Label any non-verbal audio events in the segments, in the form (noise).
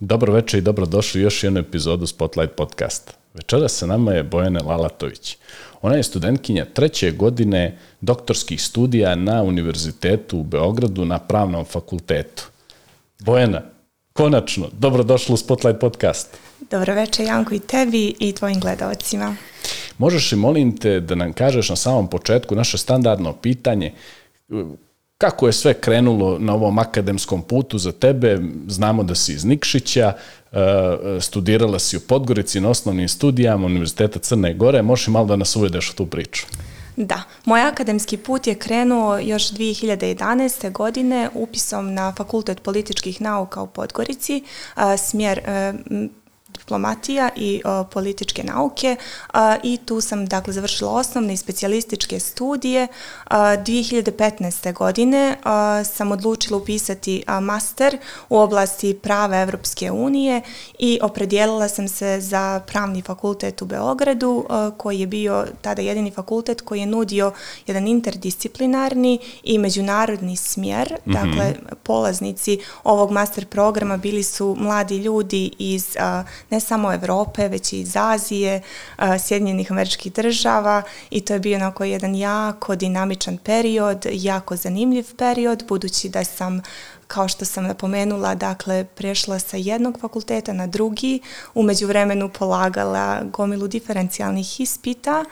Dobro večer i dobrodošli u još jednu epizodu Spotlight podcasta. Večeras sa nama je Bojana Lalatović. Ona je studentkinja treće godine doktorskih studija na Univerzitetu u Beogradu na Pravnom fakultetu. Bojana, konačno, dobrodošla u Spotlight podcast. Dobro večer Janko i tebi i tvojim gledalcima. Možeš li molim te da nam kažeš na samom početku naše standardno pitanje kako je sve krenulo na ovom akademskom putu za tebe? Znamo da si iz Nikšića, e, studirala si u Podgorici na osnovnim studijama Univerziteta Crne Gore. Možeš malo da nas uvedeš u tu priču? Da, moj akademski put je krenuo još 2011. godine upisom na Fakultet političkih nauka u Podgorici, smjer e, diplomatija i o, političke nauke a, i tu sam dakle završila osnovne i specijalističke studije. A, 2015. godine sam odlučila upisati master u oblasti prava Evropske unije i opredijelila sam se za pravni fakultet u Beogradu koji je bio tada jedini fakultet koji je nudio jedan interdisciplinarni i međunarodni smjer. Mm -hmm. Dakle, polaznici ovog master programa bili su mladi ljudi iz a, ne samo Evrope, već i iz Azije, Sjedinjenih američkih država i to je bio onako jedan jako dinamičan period, jako zanimljiv period, budući da sam kao što sam napomenula, dakle, prešla sa jednog fakulteta na drugi, umeđu vremenu polagala gomilu diferencijalnih ispita,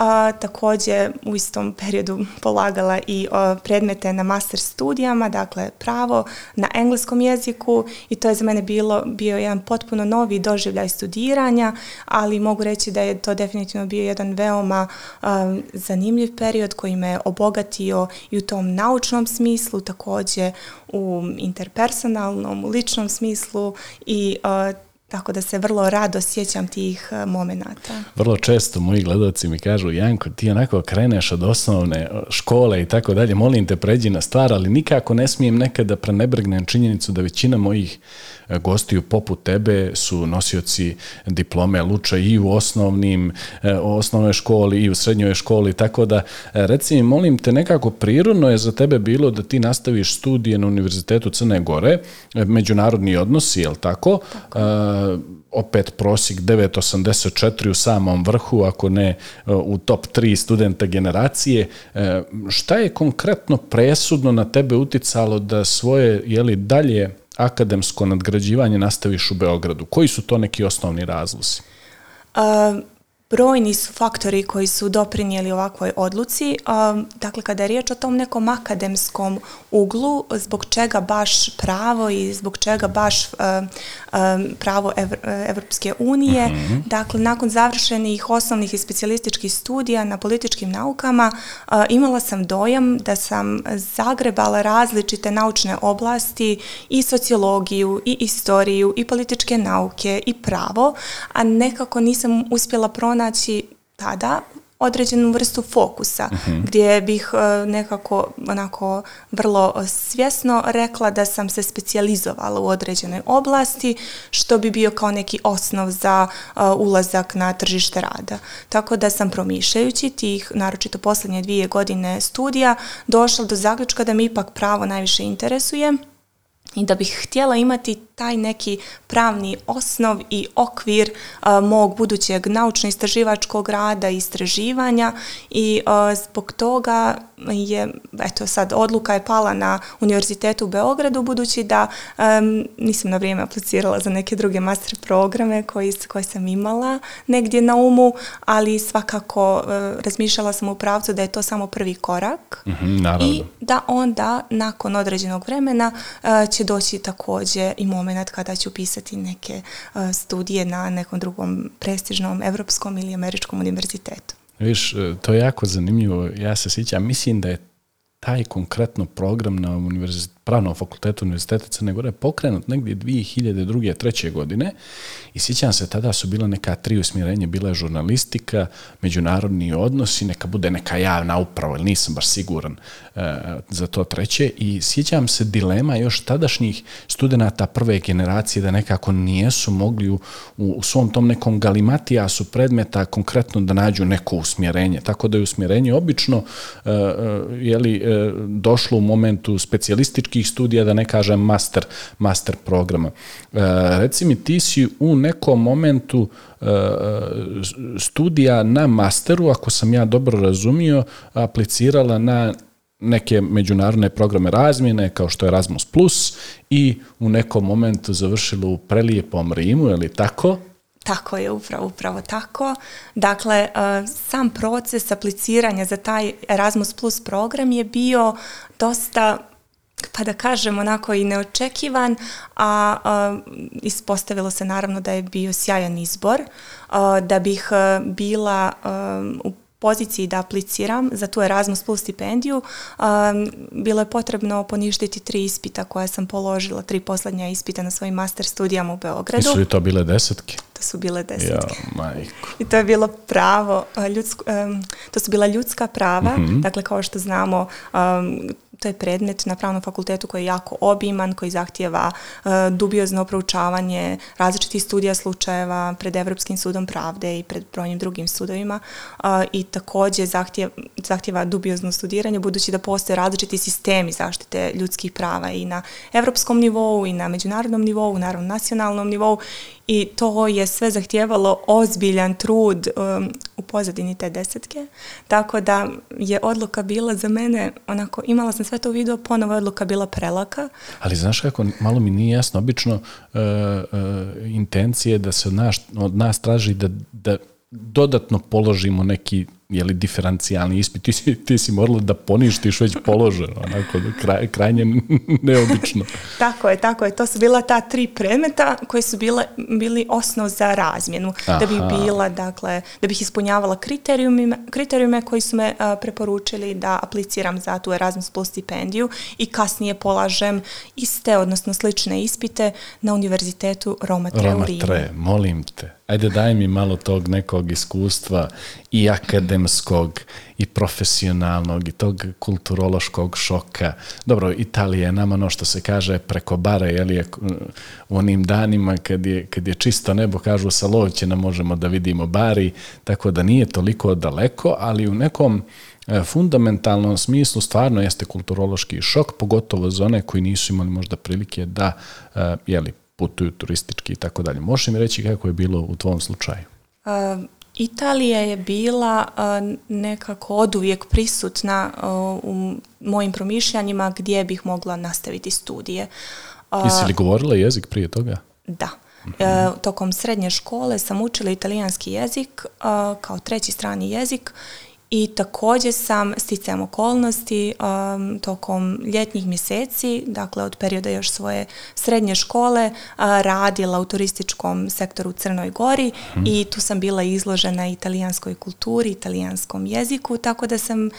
a takođe u istom periodu polagala i o, predmete na master studijama, dakle pravo na engleskom jeziku i to je za mene bilo, bio jedan potpuno novi doživljaj studiranja, ali mogu reći da je to definitivno bio jedan veoma um, zanimljiv period koji me obogatio i u tom naučnom smislu, takođe u interpersonalnom, u ličnom smislu i uh, Tako da se vrlo rado sjećam tih e, momenata. Vrlo često moji gledalci mi kažu, Janko, ti onako kreneš od osnovne škole i tako dalje, molim te pređi na stvar, ali nikako ne smijem nekada da prenebregnem činjenicu da većina mojih e, gostiju poput tebe su nosioci diplome Luča i u osnovnim, e, osnovnoj školi i u srednjoj školi, tako da reci mi, molim te, nekako prirodno je za tebe bilo da ti nastaviš studije na Univerzitetu Crne Gore, međunarodni odnosi, je li tako? tako opet prosjek 984 u samom vrhu, ako ne u top 3 studenta generacije. E, šta je konkretno presudno na tebe uticalo da svoje jeli, dalje akademsko nadgrađivanje nastaviš u Beogradu? Koji su to neki osnovni razlozi? Uh, brojni su faktori koji su doprinijeli ovakvoj odluci. Dakle, kada je riječ o tom nekom akademskom uglu, zbog čega baš pravo i zbog čega baš pravo Evropske unije, mm -hmm. dakle, nakon završenih osnovnih i specijalističkih studija na političkim naukama, imala sam dojam da sam zagrebala različite naučne oblasti i sociologiju, i istoriju, i političke nauke, i pravo, a nekako nisam uspjela pronaći pronaći tada određenu vrstu fokusa uh mhm. -huh. gdje bih uh, nekako onako vrlo svjesno rekla da sam se specijalizovala u određenoj oblasti što bi bio kao neki osnov za uh, ulazak na tržište rada. Tako da sam promišljajući tih naročito poslednje dvije godine studija došla do zaključka da mi ipak pravo najviše interesuje i da bih htjela imati taj neki pravni osnov i okvir a, mog budućeg naučno-istraživačkog rada i istraživanja i a, zbog toga je, eto sad, odluka je pala na Univerzitetu u Beogradu budući da a, nisam na vrijeme aplicirala za neke druge master programe koji, koje sam imala negdje na umu, ali svakako a, razmišljala sam u pravcu da je to samo prvi korak mm -hmm, i da onda nakon određenog vremena a, će doći takođe i moment kada ću pisati neke uh, studije na nekom drugom prestižnom evropskom ili američkom univerzitetu. Viš, e, to je jako zanimljivo. Ja se sjećam, mislim da je taj konkretno program na univerzitetu pravnom fakultetu Univerziteta Crne Gore pokrenut negdje 2002. treće godine i sjećam se tada su bila neka tri usmjerenja, bila je žurnalistika, međunarodni odnosi, neka bude neka javna uprava, ili nisam baš siguran e, za to treće i sjećam se dilema još tadašnjih studenta prve generacije da nekako nijesu mogli u, u, svom tom nekom galimatijasu predmeta konkretno da nađu neko usmjerenje, tako da je usmjerenje obično e, e, jeli, e, došlo u momentu specijalističkih studija, da ne kažem master, master programa. E, reci mi, ti si u nekom momentu e, studija na masteru, ako sam ja dobro razumio, aplicirala na neke međunarodne programe razmjene kao što je Erasmus Plus i u nekom momentu završila u prelijepom Rimu, je li tako? Tako je, upravo, upravo tako. Dakle, e, sam proces apliciranja za taj Erasmus Plus program je bio dosta pa da kažem onako i neočekivan, a, a ispostavilo se naravno da je bio sjajan izbor, a, da bih a, bila a, u poziciji da apliciram za tu Erasmus Plus stipendiju, um, bilo je potrebno poništiti tri ispita koje sam položila, tri poslednja ispita na svojim master studijama u Beogradu. I su li to bile desetke? To su bile desetke. Ja, majko. I to je bilo pravo, ljudsko, um, to su bila ljudska prava, mm -hmm. dakle kao što znamo, um, to je predmet na pravnom fakultetu koji je jako obiman, koji zahtjeva uh, dubiozno proučavanje različitih studija slučajeva pred Evropskim sudom pravde i pred brojnim drugim sudovima uh, i takođe zahtjeva, zahtjeva dubiozno studiranje budući da postoje različiti sistemi zaštite ljudskih prava i na evropskom nivou i na međunarodnom nivou, naravno nacionalnom nivou i to je sve zahtijevalo ozbiljan trud um, u pozadini te desetke, tako da je odluka bila za mene, onako, imala sam sve to u vidu, ponovo je odluka bila prelaka. Ali znaš kako, malo mi nije jasno, obično uh, uh, intencije da se od nas, od nas traži da, da dodatno položimo neki je li diferencijalni ispit, ti si, ti si morala da poništiš već položeno, onako, kraj, krajnje neobično. tako je, tako je. To su bila ta tri predmeta koji su bile, bili osnov za razmjenu. Aha. Da bih bila, dakle, da bih ispunjavala kriterijume, kriterijume koji su me a, preporučili da apliciram za tu Erasmus Plus stipendiju i kasnije polažem iste, odnosno slične ispite na univerzitetu Roma Tre Roma. Tre, molim te. Ajde daj mi malo tog nekog iskustva i akademskog i profesionalnog i tog kulturološkog šoka. Dobro, Italija je nama ono što se kaže preko bare, jel je u onim danima kad je, kad je čisto nebo, kažu sa Lovćena možemo da vidimo bari, tako da nije toliko daleko, ali u nekom e, fundamentalnom smislu stvarno jeste kulturološki šok, pogotovo za one koji nisu imali možda prilike da, e, jeli, putuju turistički i tako dalje. Možeš mi reći kako je bilo u tvom slučaju? Uh, Italija je bila nekako oduvijek prisutna u mojim promišljanjima gdje bih mogla nastaviti studije. Jesi li govorila jezik prije toga? Da. -hmm. tokom srednje škole sam učila italijanski jezik kao treći strani jezik i također sam sticajem okolnosti um, tokom ljetnjih mjeseci, dakle od perioda još svoje srednje škole, uh, radila u turističkom sektoru u Crnoj Gori hmm. i tu sam bila izložena italijanskoj kulturi, italijanskom jeziku, tako da sam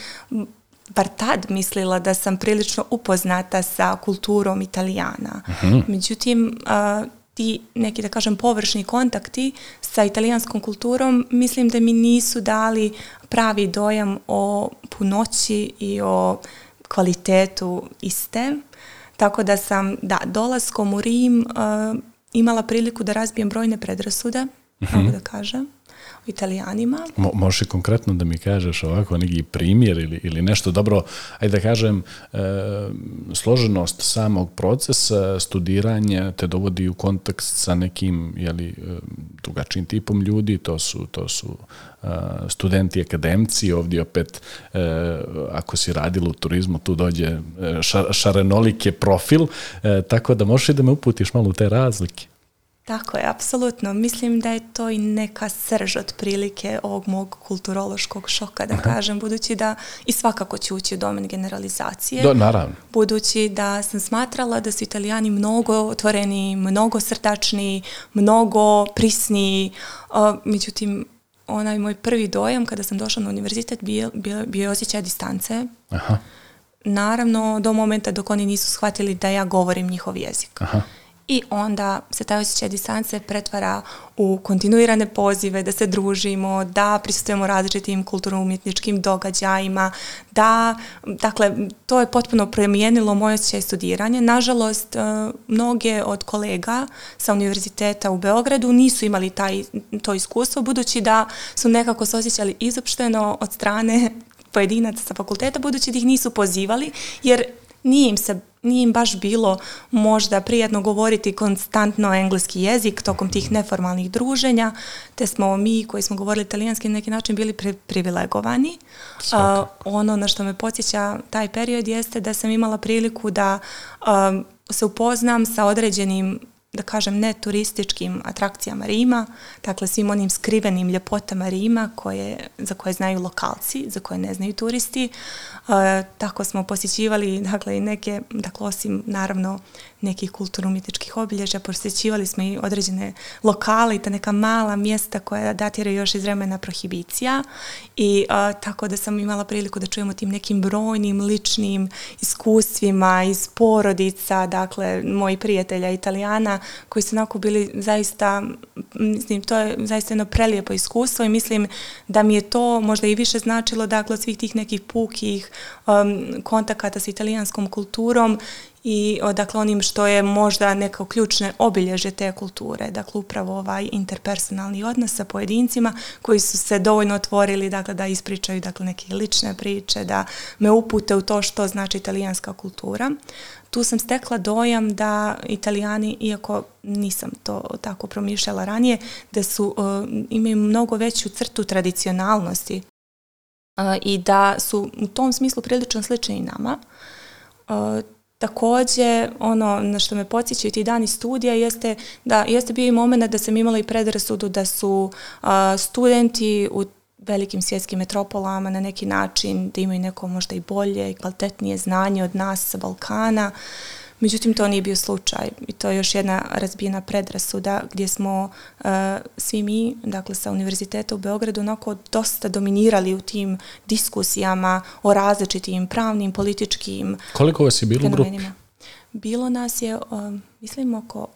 bar tad mislila da sam prilično upoznata sa kulturom italijana. -huh. Međutim, uh, ti neki, da kažem, površni kontakti sa italijanskom kulturom, mislim da mi nisu dali pravi dojam o punoći i o kvalitetu iste. Tako da sam, da, dolaskom u Rim uh, imala priliku da razbijem brojne predrasude, mm -hmm. da kažem italijanima. Mo, možeš konkretno da mi kažeš ovako neki primjer ili, ili nešto dobro, ajde da kažem, e, složenost samog procesa studiranja te dovodi u kontakt sa nekim jeli, e, drugačijim tipom ljudi, to su, to su e, studenti, akademci, ovdje opet e, ako si radila u turizmu tu dođe e, šar, šarenolike profil, e, tako da možeš da me uputiš malo u te razlike. Tako je, apsolutno. Mislim da je to i neka srž otprilike ovog mog kulturološkog šoka, da Aha. kažem, budući da i svakako ću ući u domen generalizacije. Do, naravno. Budući da sam smatrala da su italijani mnogo otvoreni, mnogo srdačni, mnogo prisni, uh, međutim, onaj moj prvi dojam kada sam došla na univerzitet bio, bio, bio osjećaj distance. Aha. Naravno, do momenta dok oni nisu shvatili da ja govorim njihov jezik. Aha i onda se taj osjećaj distance pretvara u kontinuirane pozive da se družimo, da prisustujemo različitim kulturno-umjetničkim događajima, da, dakle, to je potpuno promijenilo moje osjećaj studiranja. Nažalost, e, mnoge od kolega sa univerziteta u Beogradu nisu imali taj, to iskustvo, budući da su nekako se osjećali izopšteno od strane pojedinaca sa fakulteta, budući da ih nisu pozivali, jer nije im se nije im baš bilo možda prijedno govoriti konstantno engleski jezik tokom tih neformalnih druženja, te smo mi koji smo govorili italijanski na neki način bili privilegovani. Uh, ono na što me podsjeća taj period jeste da sam imala priliku da um, se upoznam sa određenim da kažem, ne turističkim atrakcijama Rima, dakle svim onim skrivenim ljepotama Rima koje, za koje znaju lokalci, za koje ne znaju turisti. E, tako smo posjećivali dakle, i neke, dakle osim naravno nekih kulturno-umjetničkih obilježja, posjećivali smo i određene lokale i ta neka mala mjesta koja datiraju još iz vremena prohibicija. I a, tako da sam imala priliku da čujemo tim nekim brojnim ličnim iskustvima iz porodica, dakle moji prijatelja italijana koji su onako bili zaista, mislim, to je zaista jedno prelijepo iskustvo i mislim da mi je to možda i više značilo dakle svih tih nekih pukih um, kontakata sa italijanskom kulturom i dakle onim što je možda neko ključne obilježe te kulture, dakle upravo ovaj interpersonalni odnos sa pojedincima koji su se dovoljno otvorili dakle da ispričaju dakle neke lične priče, da me upute u to što znači italijanska kultura. Tu sam stekla dojam da italijani, iako nisam to tako promišljala ranije, da su, uh, imaju mnogo veću crtu tradicionalnosti uh, i da su u tom smislu prilično slični i nama. Uh, Takođe, ono na što me podsjećaju ti dani studija jeste da jeste bio i moment da sam imala i predrasudu da su uh, studenti u velikim svjetskim metropolama na neki način da imaju neko možda i bolje i kvalitetnije znanje od nas sa Balkana. Međutim, to nije bio slučaj i to je još jedna razbijena predrasuda gdje smo uh, svi mi, dakle sa Univerziteta u Beogradu, onako dosta dominirali u tim diskusijama o različitim pravnim, političkim Koliko vas je bilo u grupi? Bilo nas je, um, mislim, oko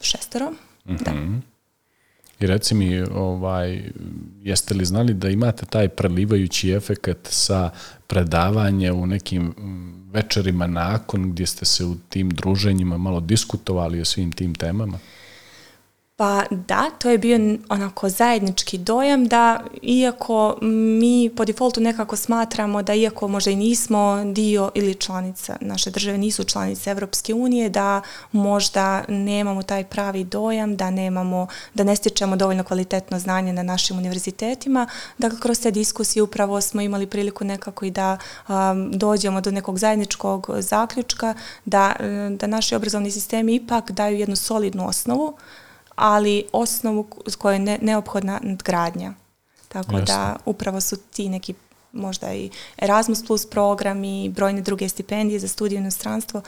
šestoro. Mm -hmm. Da. I reci mi, ovaj, jeste li znali da imate taj prelivajući efekat sa predavanje u nekim mm, večerima nakon gdje ste se u tim druženjima malo diskutovali o svim tim temama? Pa da, to je bio onako zajednički dojam da iako mi po defaultu nekako smatramo da iako možda i nismo dio ili članica naše države nisu članice Evropske unije, da možda nemamo taj pravi dojam, da nemamo, da ne stječemo dovoljno kvalitetno znanje na našim univerzitetima. Dakle, kroz te diskusije upravo smo imali priliku nekako i da um, dođemo do nekog zajedničkog zaključka da, da naši obrazovni sistemi ipak daju jednu solidnu osnovu ali osnovu koja je ne, neophodna nadgradnja. Tako Jasne. da upravo su ti neki možda i Erasmus plus programi, brojne druge stipendije za studiju inostranstvo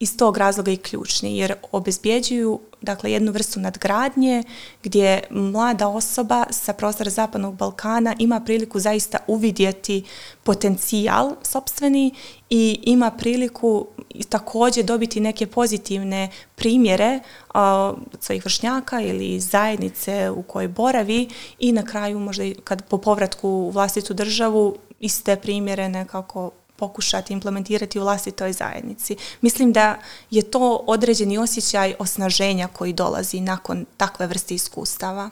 iz tog razloga i ključni, jer obezbjeđuju dakle, jednu vrstu nadgradnje gdje mlada osoba sa prostora Zapadnog Balkana ima priliku zaista uvidjeti potencijal sobstveni i ima priliku također dobiti neke pozitivne primjere a, svojih vršnjaka ili zajednice u kojoj boravi i na kraju možda kad po povratku u vlastitu državu iste primjere nekako pokušati implementirati u vlastitoj zajednici. Mislim da je to određeni osjećaj osnaženja koji dolazi nakon takve vrste iskustava.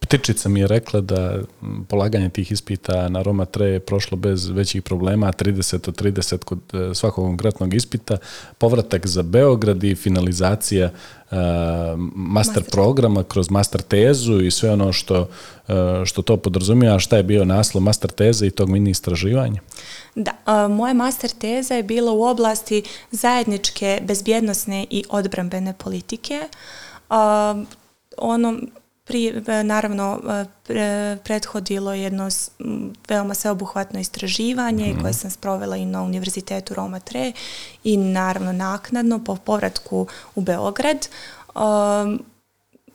Ptičica mi je rekla da polaganje tih ispita na Roma 3 je prošlo bez većih problema, 30 od 30 kod e, svakog konkretnog ispita, povratak za Beograd i finalizacija uh, master, master programa kroz master tezu i sve ono što, uh, što to podrazumije, a šta je bio naslov master teze i tog mini istraživanja? Da, uh, moja master teza je bila u oblasti zajedničke bezbjednostne i odbrambene politike. Uh, ono, Prije, naravno, pre, prethodilo jedno veoma sveobuhvatno istraživanje mm -hmm. koje sam sprovela i na Univerzitetu Roma 3 i naravno naknadno po povratku u Beograd. Um,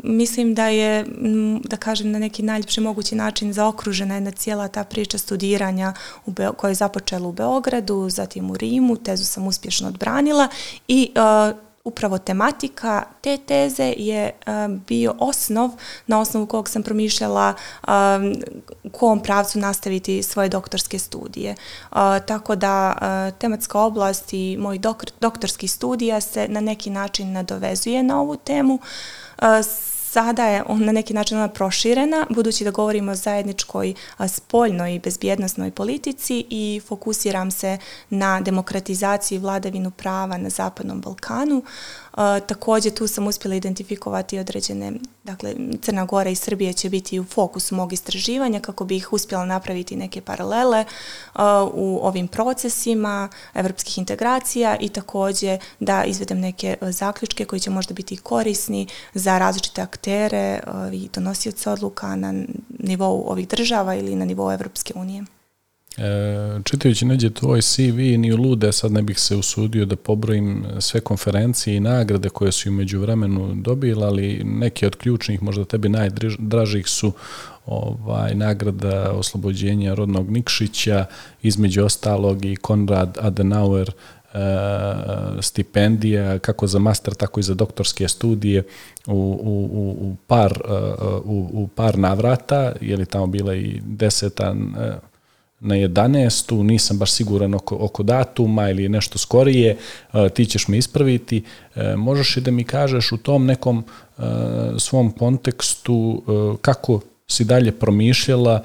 mislim da je, da kažem, na neki najljepši mogući način zaokružena jedna cijela ta priča studiranja u Be koja je započela u Beogradu, zatim u Rimu, tezu sam uspješno odbranila i uh, upravo tematika te teze je um, bio osnov na osnovu kog sam promišljala um, u kom pravcu nastaviti svoje doktorske studije. Uh, tako da uh, tematska oblast i moj dok doktorski studija se na neki način nadovezuje na ovu temu. Uh, sada je na neki način ona proširena, budući da govorimo o zajedničkoj spoljnoj i bezbjednostnoj politici i fokusiram se na demokratizaciju i vladavinu prava na Zapadnom Balkanu. Također tu sam uspjela identifikovati određene, dakle Crna Gora i Srbije će biti u fokusu mog istraživanja kako bi ih uspjela napraviti neke paralele u ovim procesima evropskih integracija i također da izvedem neke zaključke koji će možda biti korisni za različite aktere i donosioce odluka na nivou ovih država ili na nivou Evropske unije. E, čitajući neđe tvoj CV, ni u lude, sad ne bih se usudio da pobrojim sve konferencije i nagrade koje su među vremenu dobila, ali neki od ključnih, možda tebi najdražih su ovaj, nagrada oslobođenja rodnog Nikšića, između ostalog i Konrad Adenauer e, stipendija, kako za master, tako i za doktorske studije u, u, u, par, e, u, u par navrata, je li tamo bila i desetan na 11. nisam baš siguran oko, oko datuma ili nešto skorije, e, ti ćeš me ispraviti. E, možeš i da mi kažeš u tom nekom e, svom kontekstu kako si dalje promišljala,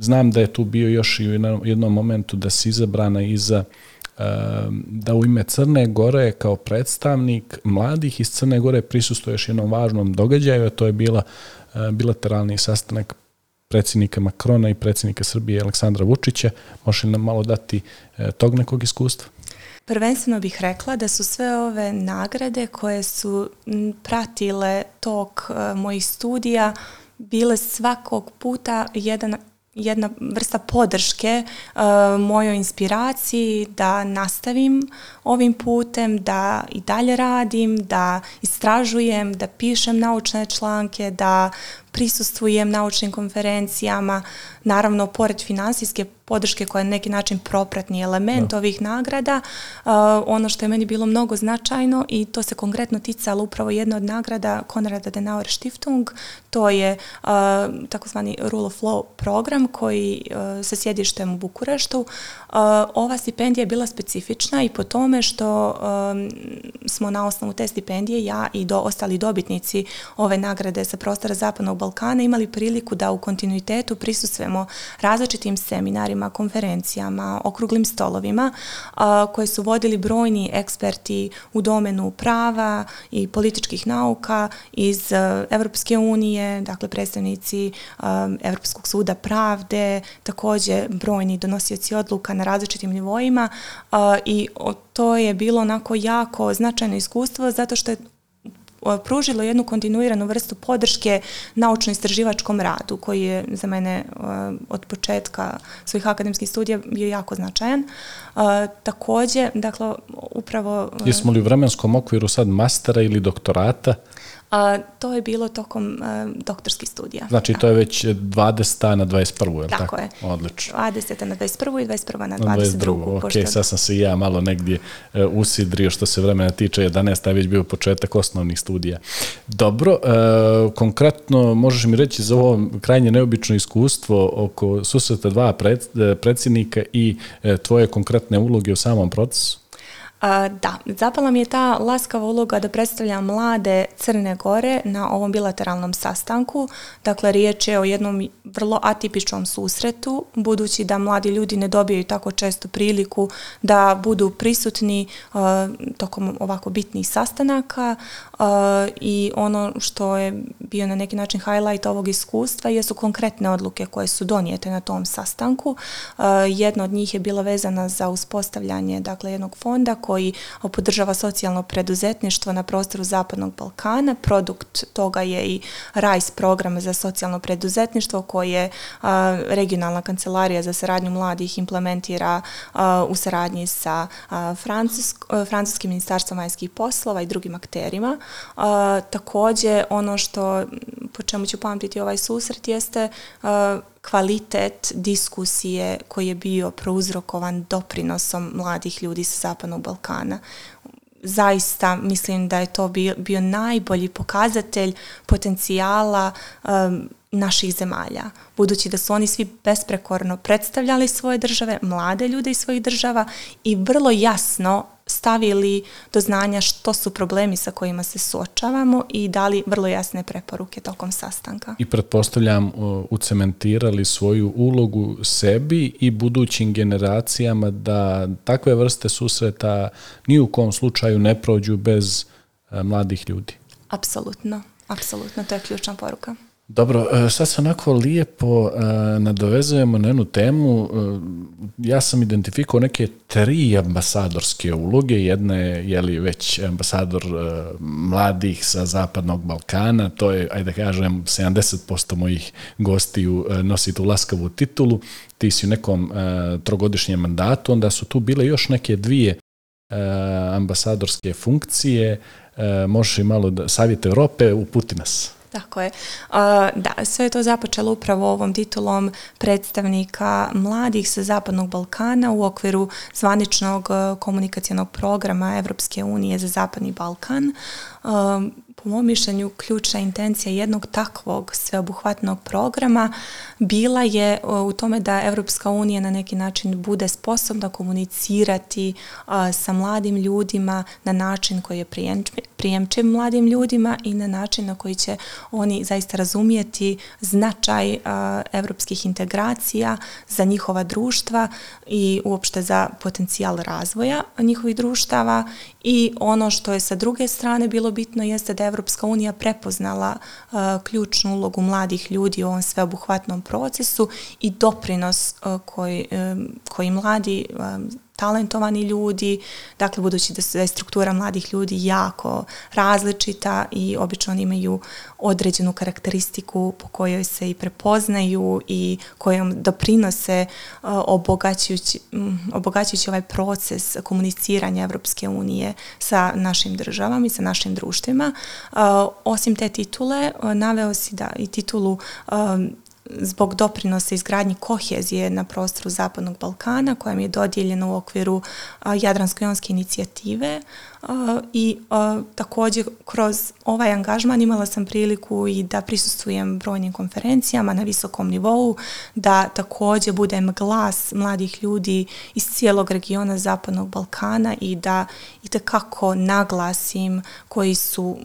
znam da je tu bio još i u jednom momentu da si izabrana iza da u ime Crne Gore kao predstavnik mladih iz Crne Gore prisustoješ jednom važnom događaju, a to je bila bilateralni sastanak predsjednika Makrona i predsjednika Srbije Aleksandra Vučića. Može nam malo dati e, tog nekog iskustva? Prvenstveno bih rekla da su sve ove nagrade koje su pratile tok e, mojih studija bile svakog puta jedan jedna vrsta podrške uh, mojoj inspiraciji da nastavim ovim putem, da i dalje radim, da istražujem, da pišem naučne članke, da prisustvujem naučnim konferencijama, naravno pored finansijske podrške koja je neki način propratni element ovih nagrada, uh, ono što je meni bilo mnogo značajno i to se konkretno ticalo upravo jedna od nagrada Konrada Denauer Stiftung, to je uh, takozvani Rule of Law program koji uh, sa sjedištem u Bukureštu. Ova stipendija je bila specifična i po tome što um, smo na osnovu te stipendije, ja i do ostali dobitnici ove nagrade sa prostora Zapadnog Balkana imali priliku da u kontinuitetu prisustvujemo različitim seminarima, konferencijama, okruglim stolovima koje su vodili brojni eksperti u domenu prava i političkih nauka iz Evropske unije, dakle predstavnici Evropskog suda pravde, također brojni donosioci odluka na različitim nivoima i to je bilo onako jako značajno iskustvo zato što je pružilo jednu kontinuiranu vrstu podrške naučno-istraživačkom radu koji je za mene od početka svojih akademskih studija bio jako značajan. Također, dakle, upravo... Jesmo li u vremenskom okviru sad mastera ili doktorata? A, to je bilo tokom a, doktorskih studija. Znači to je već 20. na 21. je tako? Tako je. Odlično. 20. na 21. i 21. na 22. 22. Ok, sad sam se ja malo negdje uh, usidrio što se vremena tiče 11. je već bio početak osnovnih studija. Dobro, uh, konkretno možeš mi reći za ovo krajnje neobično iskustvo oko susreta dva pred, predsjednika i uh, tvoje konkretne uloge u samom procesu? Da, zapala mi je ta laskava uloga da predstavljam mlade Crne Gore na ovom bilateralnom sastanku. Dakle, riječ je o jednom vrlo atipičnom susretu, budući da mladi ljudi ne dobijaju tako često priliku da budu prisutni uh, tokom ovako bitnih sastanaka uh, i ono što je bio na neki način highlight ovog iskustva jesu konkretne odluke koje su donijete na tom sastanku. Uh, jedna od njih je bila vezana za uspostavljanje dakle, jednog fonda koji podržava socijalno preduzetništvo na prostoru Zapadnog Balkana. Produkt toga je i RISE program za socijalno preduzetništvo koje je regionalna kancelarija za saradnju mladih implementira u saradnji sa Francuskim ministarstvom vanjskih poslova i drugim akterima. Također, ono što po čemu ću pamtiti ovaj susret jeste kvalitet diskusije koji je bio prouzrokovan doprinosom mladih ljudi sa Zapadnog Balkana. Zaista mislim da je to bio, bio najbolji pokazatelj potencijala um, naših zemalja, budući da su oni svi besprekorno predstavljali svoje države, mlade ljude iz svojih država i vrlo jasno stavili do znanja što su problemi sa kojima se suočavamo i dali vrlo jasne preporuke tokom sastanka. I pretpostavljam ucementirali svoju ulogu sebi i budućim generacijama da takve vrste susreta ni u kom slučaju ne prođu bez e, mladih ljudi. Apsolutno, apsolutno, to je ključna poruka. Dobro, e, sad se onako lijepo e, nadovezujemo na jednu temu. E, ja sam identifikao neke tri ambasadorske uloge. Jedna je jeli, već ambasador mladih sa Zapadnog Balkana. To je, ajde da kažem, 70% mojih gostiju nosi tu laskavu titulu. Ti si u nekom trogodišnjem mandatu. Onda su tu bile još neke dvije ambasadorske funkcije. Možeš i malo da savjete Europe, uputi nas. Tako je. Da, sve je to započelo upravo ovom titulom predstavnika mladih sa Zapadnog Balkana u okviru zvaničnog komunikacijenog programa Evropske unije za Zapadni Balkan po mom mišljenju ključna intencija jednog takvog sveobuhvatnog programa bila je u tome da Europska unija na neki način bude sposobna komunicirati sa mladim ljudima na način koji je prijemčiv mladim ljudima i na način na koji će oni zaista razumijeti značaj europskih integracija za njihova društva i uopšte za potencijal razvoja njihovih društava i ono što je sa druge strane bilo bitno jeste da Evropska unija prepoznala uh, ključnu ulogu mladih ljudi u ovom sveobuhvatnom procesu i doprinos uh, koji, um, koji mladi um, talentovani ljudi, dakle budući da je struktura mladih ljudi jako različita i obično oni imaju određenu karakteristiku po kojoj se i prepoznaju i kojom doprinose uh, obogaćujući, um, obogaćujući ovaj proces komuniciranja Evropske unije sa našim državama i sa našim društvima. Uh, osim te titule, uh, naveo si da i titulu um, zbog doprinosa izgradnji kohezije na prostoru Zapadnog Balkana koja mi je dodijeljena u okviru Jadransko-jonske inicijative i također kroz ovaj angažman imala sam priliku i da prisustujem brojnim konferencijama na visokom nivou, da također budem glas mladih ljudi iz cijelog regiona Zapadnog Balkana i da i kako naglasim koji su,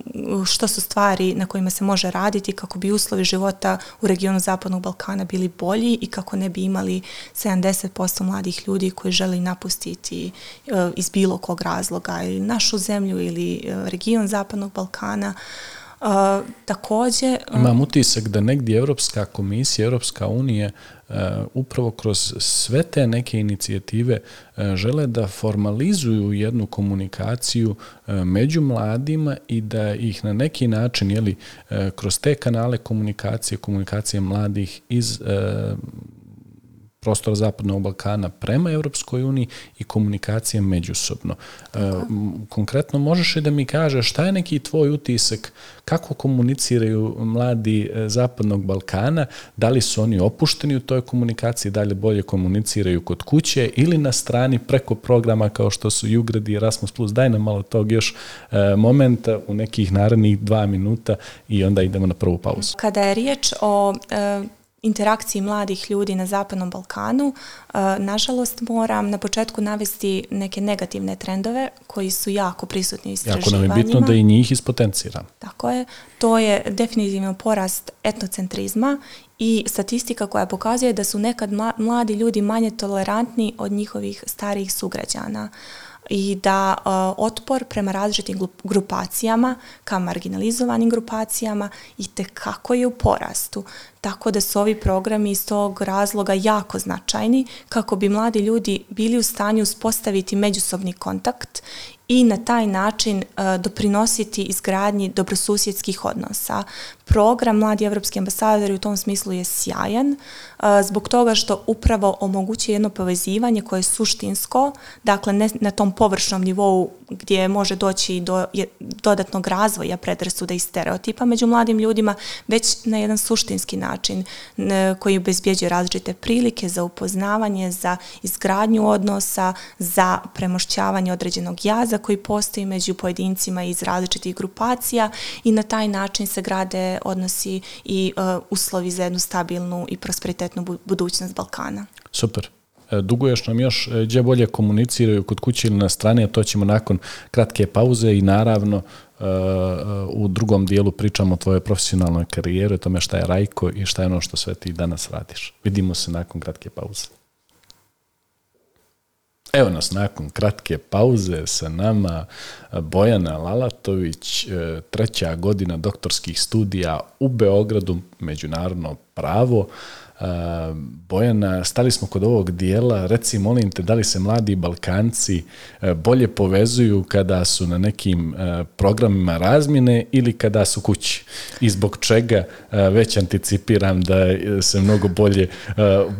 što su stvari na kojima se može raditi kako bi uslovi života u regionu Zapadnog Balkana bili bolji i kako ne bi imali 70% mladih ljudi koji žele napustiti e, iz bilo kog razloga. Ili naš našu zemlju ili e, region Zapadnog Balkana. Uh, takođe... Imam utisak da negdje Evropska komisija, Evropska unija uh, upravo kroz sve te neke inicijative uh, žele da formalizuju jednu komunikaciju među mladima i da ih na neki način, jeli, kroz te kanale komunikacije, komunikacije mladih iz prostora Zapadnog Balkana prema Europskoj uniji i komunikacije međusobno. E, konkretno, možeš li da mi kažeš šta je neki tvoj utisak, kako komuniciraju mladi e, Zapadnog Balkana, da li su oni opušteni u toj komunikaciji, da li bolje komuniciraju kod kuće ili na strani preko programa kao što su Jugrad i Erasmus+. Daj nam malo tog još e, momenta u nekih narednih dva minuta i onda idemo na prvu pauzu. Kada je riječ o e, interakciji mladih ljudi na Zapadnom Balkanu. E, nažalost, moram na početku navesti neke negativne trendove koji su jako prisutni u istraživanjima. Jako nam je bitno da i njih ispotenciram. Tako je. To je definitivno porast etnocentrizma i statistika koja pokazuje da su nekad mladi ljudi manje tolerantni od njihovih starijih sugrađana i da uh, otpor prema različitim grupacijama, ka marginalizovanim grupacijama i te kako je u porastu. Tako da su ovi programi iz tog razloga jako značajni kako bi mladi ljudi bili u stanju uspostaviti međusobni kontakt i na taj način uh, doprinositi izgradnji dobrosusjedskih odnosa. Program Mladi evropski ambasadori u tom smislu je sjajan uh, zbog toga što upravo omogućuje jedno povezivanje koje je suštinsko, dakle ne na tom površnom nivou gdje može doći do dodatnog razvoja predrasuda i stereotipa među mladim ljudima, već na jedan suštinski način koji obezbjeđuje različite prilike za upoznavanje, za izgradnju odnosa, za premošćavanje određenog jaza koji postoji među pojedincima iz različitih grupacija i na taj način se grade odnosi i uh, uslovi za jednu stabilnu i prosperitetnu budućnost Balkana. Super. duguješ nam još gdje bolje komuniciraju kod kuće ili na strani, a to ćemo nakon kratke pauze i naravno u drugom dijelu pričamo o tvojoj profesionalnoj karijeri, o tome šta je Rajko i šta je ono što sve ti danas radiš. Vidimo se nakon kratke pauze. Evo nas nakon kratke pauze sa nama Bojana Lalatović, e, treća godina doktorskih studija u Beogradu, međunarodno pravo. E, Bojana, stali smo kod ovog dijela, reci molim te da li se mladi Balkanci e, bolje povezuju kada su na nekim programima razmjene ili kada su kući i zbog čega već anticipiram da se mnogo bolje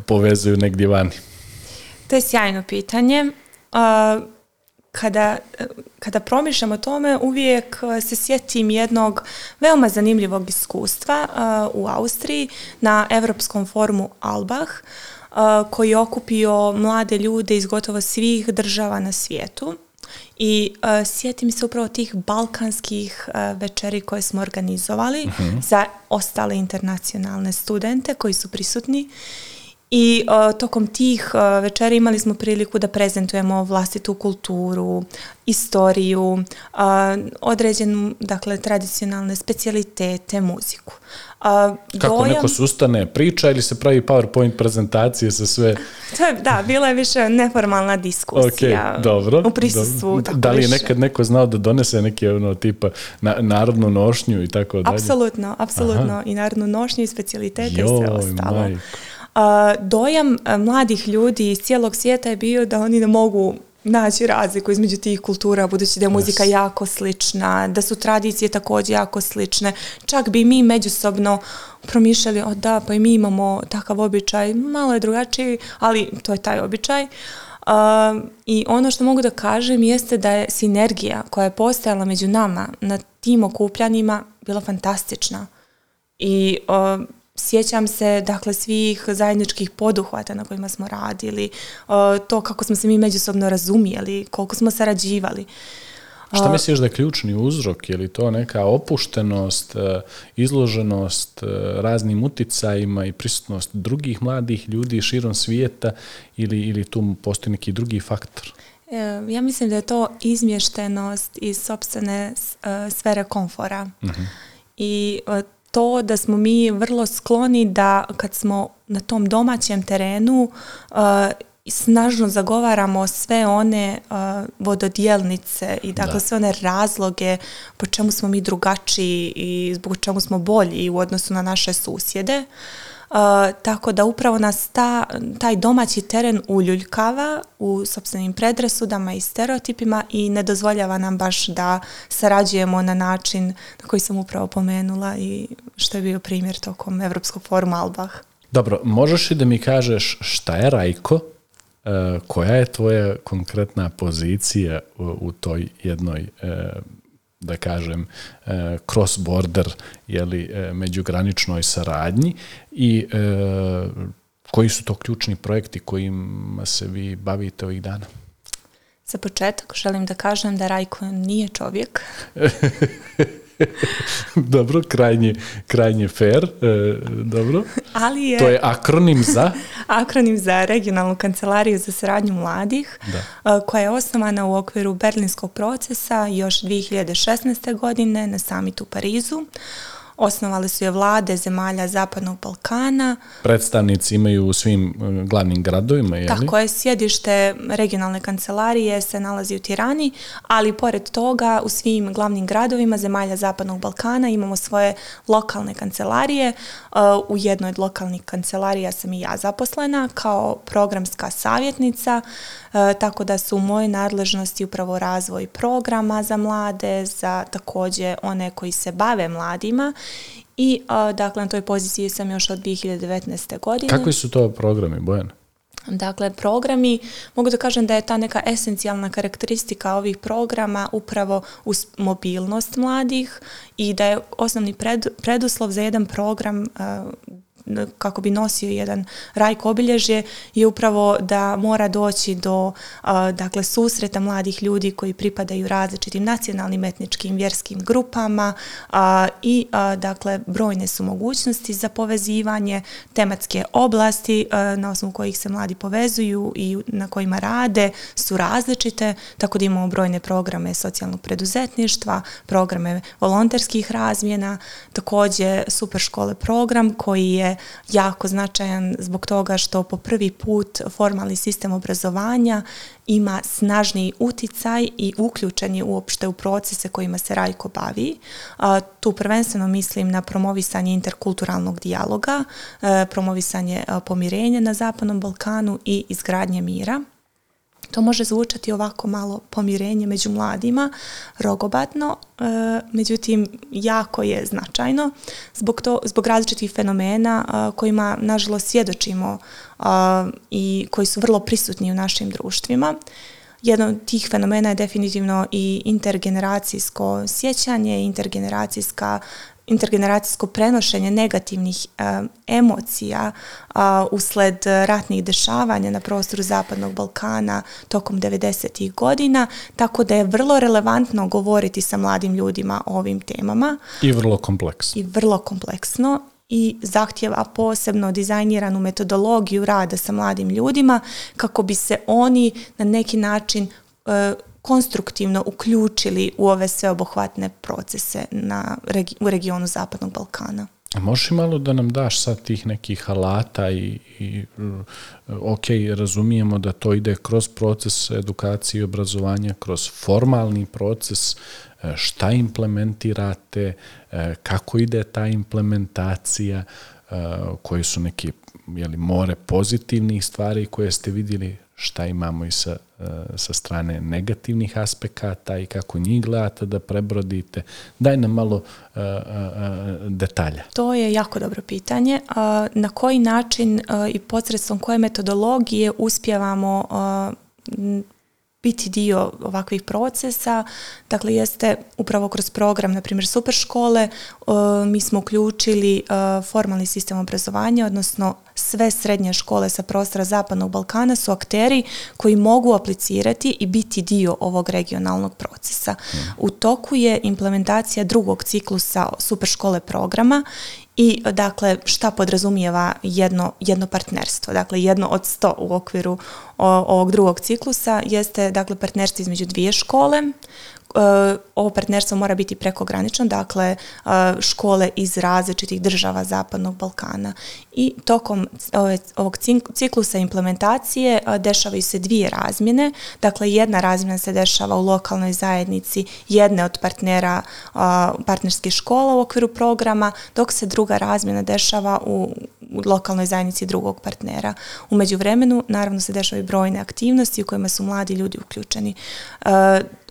povezuju negdje vani. To je sjajno pitanje. Kada, kada promišljam o tome, uvijek se sjetim jednog veoma zanimljivog iskustva u Austriji na Europskom forumu Albach, koji je okupio mlade ljude iz gotovo svih država na svijetu. I uh, sjetim se upravo tih balkanskih večeri koje smo organizovali mhm. za ostale internacionalne studente koji su prisutni i uh, tokom tih uh, večera imali smo priliku da prezentujemo vlastitu kulturu, istoriju, uh, određenu, dakle, tradicionalne specijalitete, muziku. Kako dojam... neko sustane, priča ili se pravi PowerPoint prezentacije sa sve? (laughs) To je, da, bila je više neformalna diskusija. Ok, dobro. U prisustvu. Da li je nekad neko znao da donese neke ono tipa na, narodnu nošnju i tako dalje? Apsolutno, apsolutno. I narodnu nošnju i specijalitete i sve ostalo. Majko dojam mladih ljudi iz cijelog svijeta je bio da oni ne mogu naći razliku između tih kultura, budući da je muzika jako slična, da su tradicije također jako slične. Čak bi mi međusobno promišljali, o da, pa i mi imamo takav običaj, malo je drugačiji, ali to je taj običaj. I ono što mogu da kažem jeste da je sinergija koja je postojala među nama na tim okupljanjima bila fantastična. I sjećam se dakle svih zajedničkih poduhvata na kojima smo radili, to kako smo se mi međusobno razumijeli, koliko smo sarađivali. Šta misliš da je ključni uzrok? Je li to neka opuštenost, e, izloženost raznim uticajima i prisutnost drugih mladih ljudi širom svijeta ili, ili tu postoji neki drugi faktor? Ja mislim da je to izmještenost iz sobstvene sfere komfora. uh I to da smo mi vrlo skloni da kad smo na tom domaćem terenu uh, snažno zagovaramo sve one uh, vododjelnice i dakle sve one razloge po čemu smo mi drugačiji i zbog čemu smo bolji u odnosu na naše susjede tako da upravo nas ta, taj domaći teren uljuljkava u sobstvenim predrasudama i stereotipima i ne dozvoljava nam baš da sarađujemo na način na koji sam upravo pomenula i što je bio primjer tokom Evropskog foruma Albah. Dobro, možeš li da mi kažeš šta je Rajko, e, koja je tvoja konkretna pozicija u, toj jednoj e, da kažem, e, cross-border, jeli, e, međugraničnoj saradnji i e, koji su to ključni projekti kojima se vi bavite ovih dana? Za početak želim da kažem da Rajko nije čovjek. (laughs) (laughs) dobro, krajnje, krajnje fair, e, dobro. Ali je... To je akronim za? (laughs) akronim za regionalnu kancelariju za saradnju mladih, da. E, koja je osnovana u okviru berlinskog procesa još 2016. godine na samitu u Parizu. Osnovali su je vlade zemalja Zapadnog Balkana. Predstavnici imaju u svim e, glavnim gradovima, je Tako je, sjedište regionalne kancelarije se nalazi u Tirani, ali pored toga u svim glavnim gradovima zemalja Zapadnog Balkana imamo svoje lokalne kancelarije. E, u jednoj od lokalnih kancelarija sam i ja zaposlena kao programska savjetnica, e, tako da su u mojoj nadležnosti upravo razvoj programa za mlade, za također one koji se bave mladima i dakle na toj poziciji sam još od 2019. godine. Kakvi su to programi, Bojan? Dakle, programi, mogu da kažem da je ta neka esencijalna karakteristika ovih programa upravo uz mobilnost mladih i da je osnovni pred, preduslov za jedan program kako bi nosio jedan rajk obilježje je upravo da mora doći do dakle susreta mladih ljudi koji pripadaju različitim nacionalnim, etničkim, vjerskim grupama i dakle brojne su mogućnosti za povezivanje tematske oblasti na osnovu kojih se mladi povezuju i na kojima rade su različite, tako da imamo brojne programe socijalnog preduzetništva, programe volonterskih razmjena, također super škole program koji je jako značajan zbog toga što po prvi put formalni sistem obrazovanja ima snažniji uticaj i uključen je uopšte u procese kojima se Rajko bavi. Tu prvenstveno mislim na promovisanje interkulturalnog dijaloga, e, promovisanje pomirenja na Zapadnom Balkanu i izgradnje mira. To može zvučati ovako malo pomirenje među mladima, rogobatno, e, međutim jako je značajno zbog, to, zbog različitih fenomena e, kojima nažalost svjedočimo e, i koji su vrlo prisutni u našim društvima. Jedan od tih fenomena je definitivno i intergeneracijsko sjećanje, intergeneracijska intergeneracijsko prenošenje negativnih emocija usled ratnih dešavanja na prostoru Zapadnog Balkana tokom 90. godina, tako da je vrlo relevantno govoriti sa mladim ljudima o ovim temama. I vrlo kompleksno. I vrlo kompleksno i zahtjeva posebno dizajniranu metodologiju rada sa mladim ljudima kako bi se oni na neki način e, konstruktivno uključili u ove sveobuhvatne procese na, u regionu Zapadnog Balkana. A možeš malo da nam daš sad tih nekih alata i, i ok, razumijemo da to ide kroz proces edukacije i obrazovanja, kroz formalni proces, e, šta implementirate, e, kako ide ta implementacija, e, koji su neki jeli, more pozitivnih stvari koje ste vidjeli, šta imamo i sa, e, sa strane negativnih aspekata i kako njih gledate da prebrodite. Daj nam malo e, e, detalja. To je jako dobro pitanje. Na koji način i posredstvom koje metodologije uspjevamo biti dio ovakvih procesa, dakle jeste upravo kroz program, na primjer super škole, mi smo uključili formalni sistem obrazovanja, odnosno sve srednje škole sa prostora Zapadnog Balkana su akteri koji mogu aplicirati i biti dio ovog regionalnog procesa. U toku je implementacija drugog ciklusa super škole programa i dakle šta podrazumijeva jedno, jedno partnerstvo. Dakle, jedno od sto u okviru ovog drugog ciklusa jeste dakle partnerstvo između dvije škole ovo partnerstvo mora biti prekogranično, dakle e, škole iz različitih država Zapadnog Balkana. I tokom ovog ciklusa implementacije e, dešavaju se dvije razmjene. Dakle, jedna razmjena se dešava u lokalnoj zajednici jedne od partnera partnerskih škola u okviru programa, dok se druga razmjena dešava u lokalnoj zajednici drugog partnera. U međuvremenu, naravno, se dešavaju brojne aktivnosti u kojima su mladi ljudi uključeni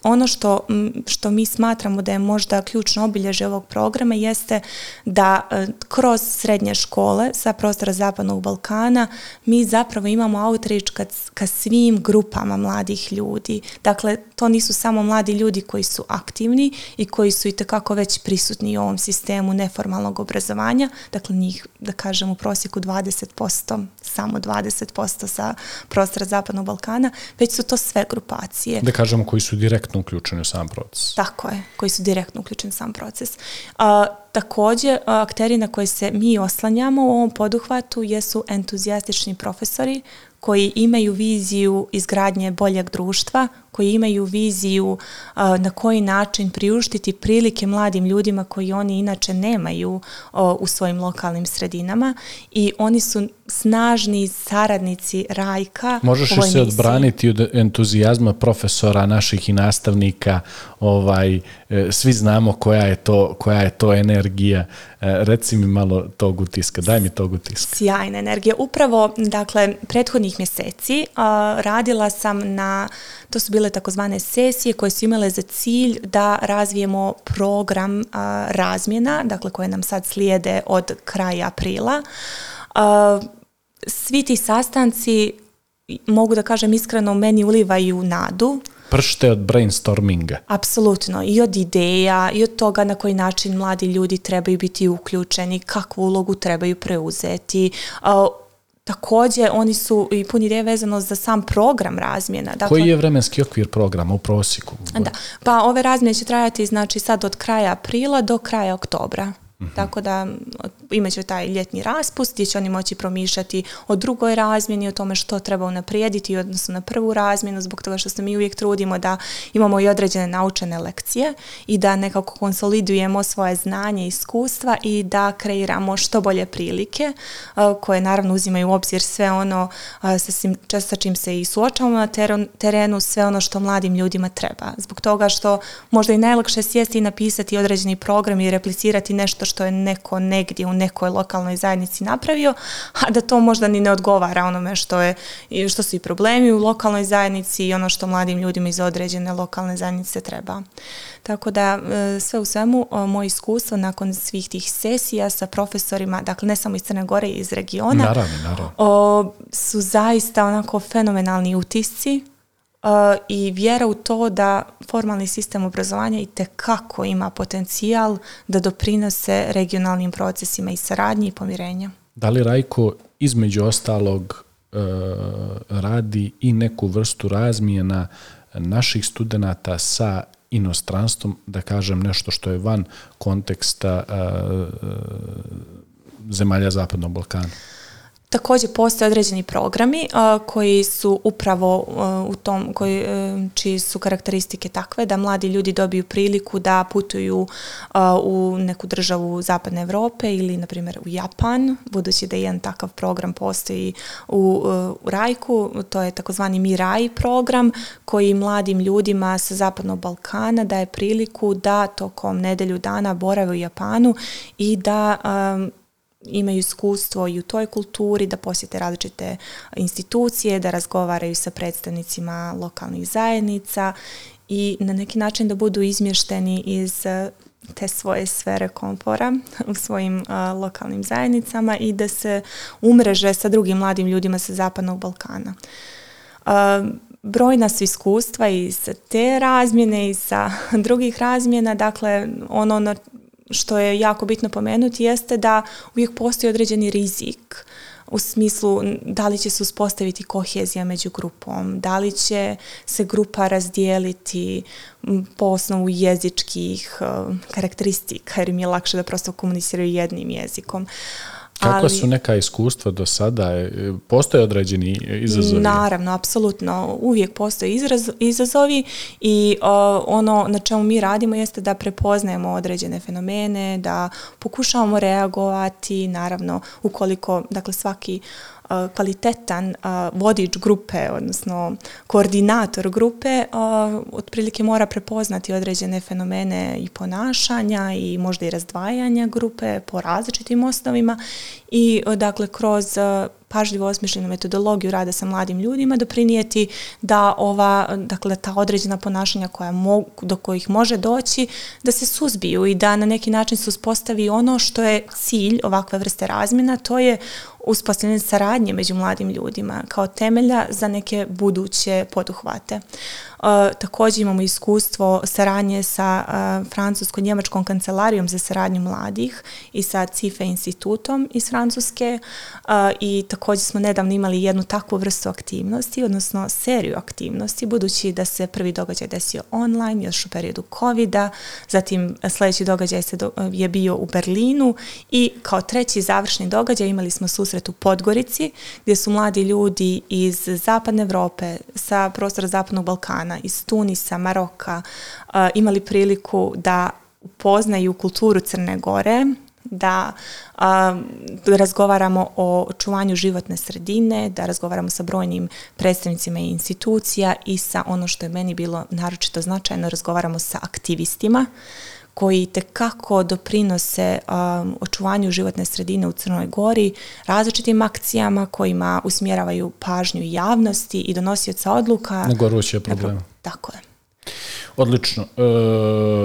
ono što, što mi smatramo da je možda ključno obilježje ovog programa jeste da e, kroz srednje škole sa prostora Zapadnog Balkana mi zapravo imamo outreach ka, ka svim grupama mladih ljudi. Dakle, to nisu samo mladi ljudi koji su aktivni i koji su i tekako već prisutni u ovom sistemu neformalnog obrazovanja, dakle njih, da kažem, u prosjeku 20%, samo 20% sa prostora Zapadnog Balkana, već su to sve grupacije. Da kažemo koji su direktno uključeni u sam proces. Tako je, koji su direktno uključeni u sam proces. A, također, akteri na koje se mi oslanjamo u ovom poduhvatu jesu entuzijastični profesori koji imaju viziju izgradnje boljeg društva, koji imaju viziju na koji način priuštiti prilike mladim ljudima koji oni inače nemaju u svojim lokalnim sredinama i oni su snažni saradnici Rajka. Možeš li se odbraniti od entuzijazma profesora naših i nastavnika? Ovaj, svi znamo koja je to, koja je to energija. E, reci mi malo tog utiska, daj mi tog utiska. Sjajna energija. Upravo, dakle, prethodnih mjeseci radila sam na, to su bile takozvane sesije koje su imale za cilj da razvijemo program razmjena, dakle koje nam sad slijede od kraja aprila svi ti sastanci mogu da kažem iskreno meni ulivaju nadu Pršte od brainstorminga. Apsolutno. I od ideja, i od toga na koji način mladi ljudi trebaju biti uključeni, kakvu ulogu trebaju preuzeti. Također, oni su i puni ideje vezano za sam program razmjena. Dakle, Koji je vremenski okvir programa u prosjeku? Da, pa ove razmjene će trajati znači sad od kraja aprila do kraja oktobra. Mhm. Tako da imat će taj ljetni raspust gdje će oni moći promišljati o drugoj razmjeni, o tome što treba unaprijediti odnosno na prvu razmjenu, zbog toga što se mi uvijek trudimo da imamo i određene naučene lekcije i da nekako konsolidujemo svoje znanje i iskustva i da kreiramo što bolje prilike koje naravno uzimaju u obzir sve ono sa, sa čim se i suočavamo na terenu, sve ono što mladim ljudima treba. Zbog toga što možda i najlakše sjesti i napisati određeni program i replicirati nešto što je neko negdje u nekoj lokalnoj zajednici napravio, a da to možda ni ne odgovara onome što, je, što su i problemi u lokalnoj zajednici i ono što mladim ljudima iz određene lokalne zajednice treba. Tako da e, sve u svemu moje iskustvo nakon svih tih sesija sa profesorima, dakle ne samo iz Crne Gore iz regiona, naravno, naravno. su zaista onako fenomenalni utisci i vjera u to da formalni sistem obrazovanja i tekako ima potencijal da doprinose regionalnim procesima i saradnji i pomirenja. Da li Rajko između ostalog e, radi i neku vrstu razmijena naših studenata sa inostranstvom, da kažem nešto što je van konteksta e, zemalja Zapadnog Balkana? Također postoje određeni programi koji su upravo u tom, koji, e, čiji su karakteristike takve da mladi ljudi dobiju priliku da putuju u neku državu Zapadne Europe ili na primjer u Japan, budući da jedan takav program postoji u, e, u Rajku, to je takozvani Mirai program koji mladim ljudima sa Zapadnog Balkana daje priliku da tokom nedelju dana borave u Japanu i da imaju iskustvo i u toj kulturi, da posjete različite institucije, da razgovaraju sa predstavnicima lokalnih zajednica i na neki način da budu izmješteni iz eh, te svoje sfere komfora (laughs) u svojim eh, lokalnim zajednicama i da se umreže sa drugim mladim ljudima sa Zapadnog Balkana. Uh, brojna su iskustva i sa te razmjene i sa (laughs) drugih razmjena, dakle ono na što je jako bitno pomenuti jeste da uvijek postoji određeni rizik u smislu da li će se uspostaviti kohezija među grupom, da li će se grupa razdijeliti po osnovu jezičkih uh, karakteristika jer im je lakše da prosto komuniciraju jednim jezikom. Kako su neka iskustva do sada? E, postoje određeni izazovi? Naravno, apsolutno. Uvijek postoje izazovi i ono na čemu mi radimo jeste da prepoznajemo određene fenomene, da pokušavamo reagovati, naravno, ukoliko, dakle, svaki kvalitetan vodič grupe, odnosno koordinator grupe, otprilike mora prepoznati određene fenomene i ponašanja i možda i razdvajanja grupe po različitim osnovima i dakle kroz pažljivo osmišljenu metodologiju rada sa mladim ljudima doprinijeti da ova, dakle, ta određena ponašanja koja mogu, do kojih može doći, da se suzbiju i da na neki način se uspostavi ono što je cilj ovakve vrste razmjena, to je uspostavljanje saradnje među mladim ljudima kao temelja za neke buduće poduhvate. E, također imamo iskustvo saradnje sa uh, francusko-njemačkom kancelarijom za saradnju mladih i sa CIFE institutom iz Francuske uh, i također smo nedavno imali jednu takvu vrstu aktivnosti, odnosno seriju aktivnosti, budući da se prvi događaj desio online još u periodu covid zatim sljedeći događaj se je bio u Berlinu i kao treći završni događaj imali smo susret u Podgorici gdje su mladi ljudi iz zapadne Europe sa prostora zapadnog Balkana iz Tunisa, Maroka imali priliku da upoznaju kulturu Crne Gore, da razgovaramo o očuvanju životne sredine, da razgovaramo sa brojnim predstavnicima i institucija i sa ono što je meni bilo naročito značajno, razgovaramo sa aktivistima koji tekako doprinose um, očuvanju životne sredine u Crnoj Gori različitim akcijama kojima usmjeravaju pažnju javnosti i donosioca odluka. Na goruće probleme. Tako je. Odlično. E,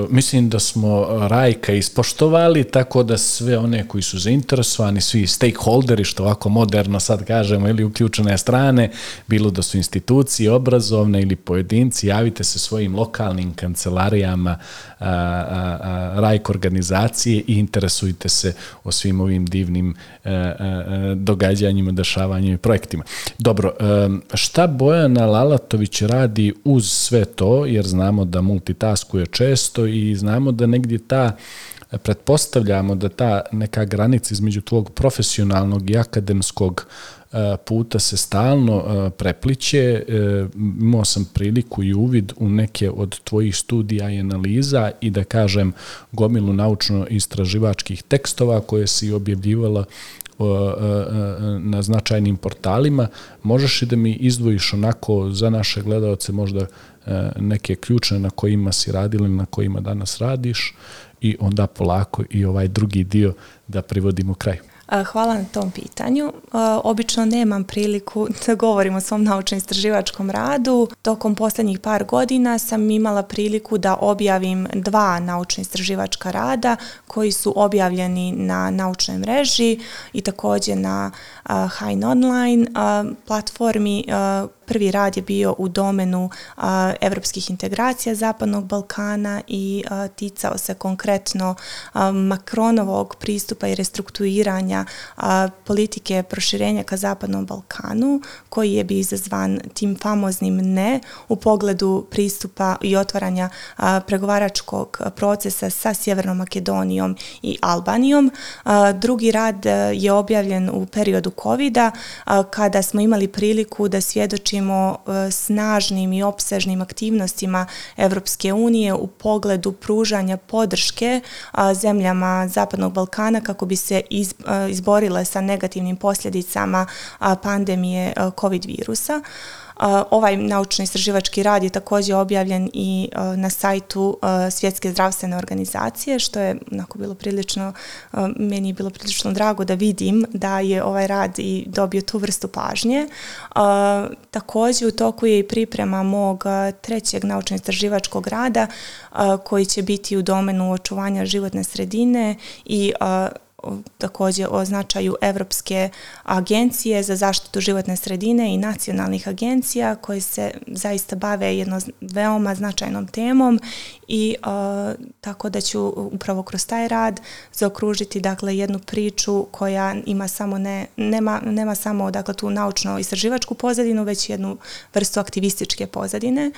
mislim da smo Rajka ispoštovali, tako da sve one koji su zainteresovani, svi stakeholderi, što ovako moderno sad kažemo, ili uključene strane, bilo da su institucije obrazovne ili pojedinci, javite se svojim lokalnim kancelarijama a, a, a, Rajk organizacije i interesujte se o svim ovim divnim a, e, a, e, događanjima, dešavanjima i projektima. Dobro, a, šta Bojana Lalatović radi uz sve to, jer znamo da multitaskuje često i znamo da negdje ta pretpostavljamo da ta neka granica između tvog profesionalnog i akademskog e, puta se stalno e, prepliće. E, imao sam priliku i uvid u neke od tvojih studija i analiza i da kažem gomilu naučno-istraživačkih tekstova koje si objavljivala na značajnim portalima. Možeš i da mi izdvojiš onako za naše gledalce možda neke ključne na kojima si radili, na kojima danas radiš i onda polako i ovaj drugi dio da privodimo kraju. Hvala na tom pitanju. Obično nemam priliku (laughs) da govorim o svom naučno-istraživačkom radu. Tokom posljednjih par godina sam imala priliku da objavim dva naučno-istraživačka rada koji su objavljeni na naučnoj mreži i također na Hein Online platformi Prvi rad je bio u domenu a, evropskih integracija Zapadnog Balkana i a, ticao se konkretno a, Makronovog pristupa i restrukturiranja a, politike proširenja ka Zapadnom Balkanu, koji je bi izazvan tim famoznim ne u pogledu pristupa i otvaranja a, pregovaračkog procesa sa Sjevernom Makedonijom i Albanijom. A, drugi rad je objavljen u periodu covid kada smo imali priliku da svjedočimo svjedočimo e, snažnim i opsežnim aktivnostima Evropske unije u pogledu pružanja podrške zemljama Zapadnog Balkana kako bi se e, izborile sa negativnim posljedicama pandemije e, COVID virusa. Ovaj naučno-istraživački rad je također objavljen i na sajtu Svjetske zdravstvene organizacije, što je onako bilo prilično, meni je bilo prilično drago da vidim da je ovaj rad i dobio tu vrstu pažnje. Također u toku je i priprema mog trećeg naučno-istraživačkog rada koji će biti u domenu očuvanja životne sredine i također o značaju Evropske agencije za zaštitu životne sredine i nacionalnih agencija koje se zaista bave jednom veoma značajnom temom i uh, tako da ću upravo kroz taj rad zaokružiti dakle jednu priču koja ima samo ne, nema, nema samo dakle tu naučno istraživačku pozadinu već jednu vrstu aktivističke pozadine.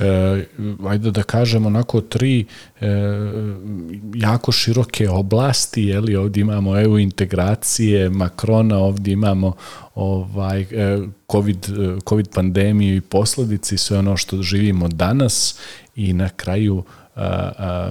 E, ajde da kažemo onako tri jako široke oblasti, je li? Ovdje imamo EU integracije, Makrona, ovdje imamo ovaj e, COVID, e, COVID pandemiju i posledici, sve ono što živimo danas. I na kraju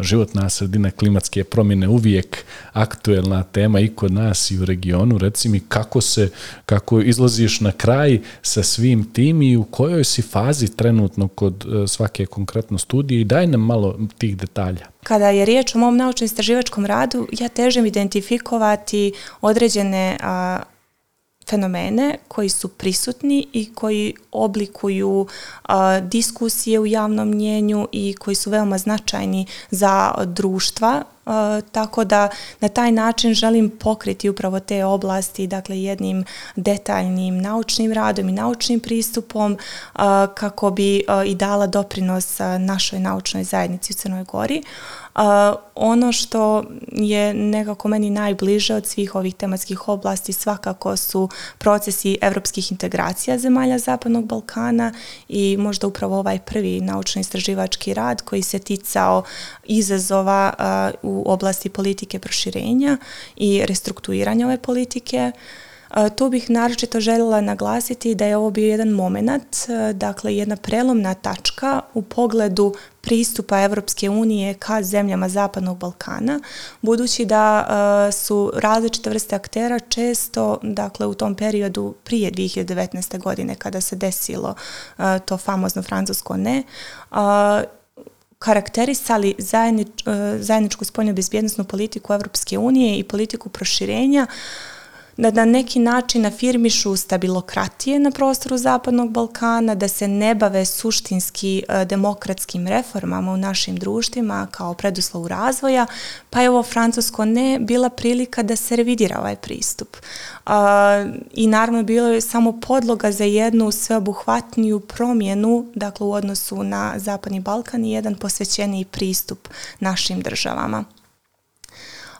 životna sredina, klimatske promjene uvijek aktuelna tema i kod nas i u regionu. Reci mi kako se, kako izlaziš na kraj sa svim tim i u kojoj si fazi trenutno kod e, svake konkretno studije i daj nam malo tih detalja. Kada je riječ o mom naučno-istraživačkom radu, ja težem identifikovati određene a, fenomene koji su prisutni i koji oblikuju a, diskusije u javnom mnjenju i koji su veoma značajni za društva tako da na taj način želim pokriti upravo te oblasti dakle jednim detaljnim naučnim radom i naučnim pristupom kako bi i dala doprinos našoj naučnoj zajednici u Crnoj Gori. Uh, ono što je nekako meni najbliže od svih ovih tematskih oblasti svakako su procesi evropskih integracija zemalja Zapadnog Balkana i možda upravo ovaj prvi naučno-istraživački rad koji se ticao izazova uh, u oblasti politike proširenja i restrukturiranja ove politike. Tu bih naročito željela naglasiti da je ovo bio jedan moment, dakle jedna prelomna tačka u pogledu pristupa Evropske unije ka zemljama Zapadnog Balkana, budući da su različite vrste aktera često, dakle u tom periodu prije 2019. godine kada se desilo to famozno francusko ne, karakterisali zajednič, zajedničku spoljnu bezbjednostnu politiku Evropske unije i politiku proširenja da na neki način afirmišu stabilokratije na prostoru Zapadnog Balkana, da se ne bave suštinski e, demokratskim reformama u našim društvima kao preduslovu razvoja, pa je ovo Francusko ne bila prilika da se revidira ovaj pristup. I naravno bilo je samo podloga za jednu sveobuhvatniju promjenu, dakle u odnosu na Zapadni Balkan i jedan posvećeniji pristup našim državama.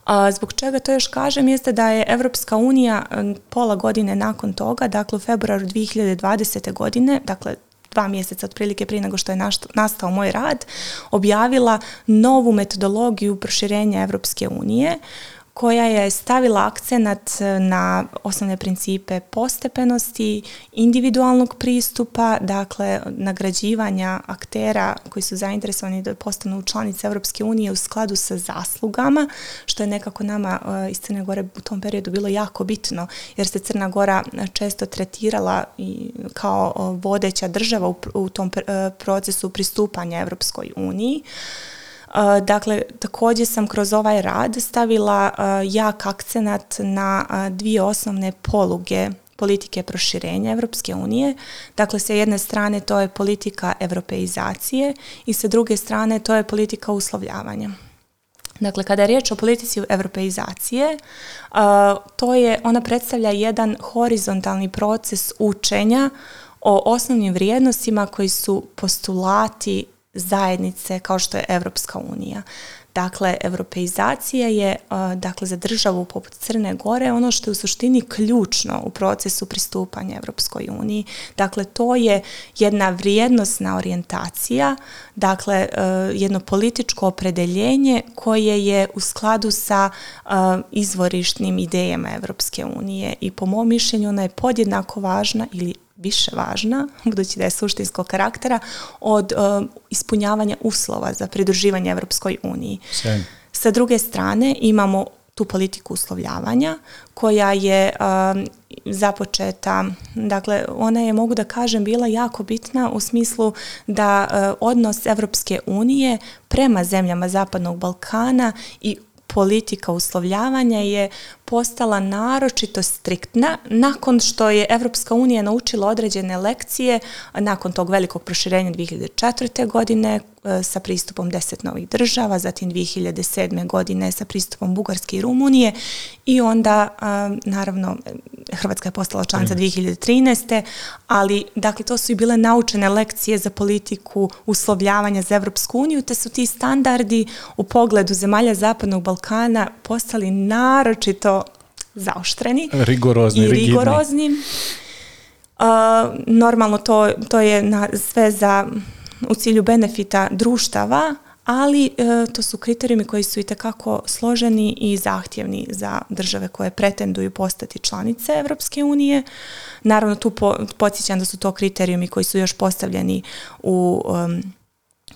A zbog čega to još kažem jeste da je Evropska unija pola godine nakon toga, dakle u februaru 2020. godine, dakle dva mjeseca otprilike prije nego što je nastao moj rad, objavila novu metodologiju proširenja Evropske unije koja je stavila akcenat e, na osnovne principe postepenosti, individualnog pristupa, dakle nagrađivanja aktera koji su zainteresovani da postanu članice Europske unije u skladu sa zaslugama, što je nekako nama e, iz Crne Gore u tom periodu bilo jako bitno, jer se Crna Gora često tretirala kao vodeća država u, tom e, procesu pristupanja Europskoj uniji. Dakle, također sam kroz ovaj rad stavila jak akcenat na dvije osnovne poluge politike proširenja Europske unije. Dakle, sa jedne strane to je politika europeizacije i sa druge strane to je politika uslovljavanja. Dakle, kada je riječ o politici europeizacije, to je, ona predstavlja jedan horizontalni proces učenja o osnovnim vrijednostima koji su postulati zajednice kao što je Europska unija. Dakle, europeizacija je dakle, za državu poput Crne Gore ono što je u suštini ključno u procesu pristupanja Europskoj uniji. Dakle, to je jedna vrijednosna orijentacija, dakle, e, jedno političko opredeljenje koje je u skladu sa izvorišnim idejama Europske unije i po mom mišljenju ona je podjednako važna ili više važna, budući da je suštinskog karaktera, od um, ispunjavanja uslova za pridruživanje Europskoj uniji. Sa druge strane imamo tu politiku uslovljavanja koja je um, započeta, dakle ona je mogu da kažem bila jako bitna u smislu da uh, odnos Europske unije prema zemljama Zapadnog Balkana i politika uslovljavanja je postala naročito striktna nakon što je Evropska unija naučila određene lekcije nakon tog velikog proširenja 2004. godine e, sa pristupom deset novih država, zatim 2007. godine sa pristupom Bugarske i Rumunije i onda naravno Hrvatska je postala članica 2013. ali dakle to su i bile naučene lekcije za politiku uslovljavanja za Evropsku uniju te su ti standardi u pogledu zemalja Zapadnog Balkana postali naročito zaoštreni rigorozni, i rigorozni. normalno to, to je na, sve za u cilju benefita društava, ali e, to su kriterijumi koji su i tekako složeni i zahtjevni za države koje pretenduju postati članice Europske unije. Naravno tu po, podsjećam da su to kriterijumi koji su još postavljeni u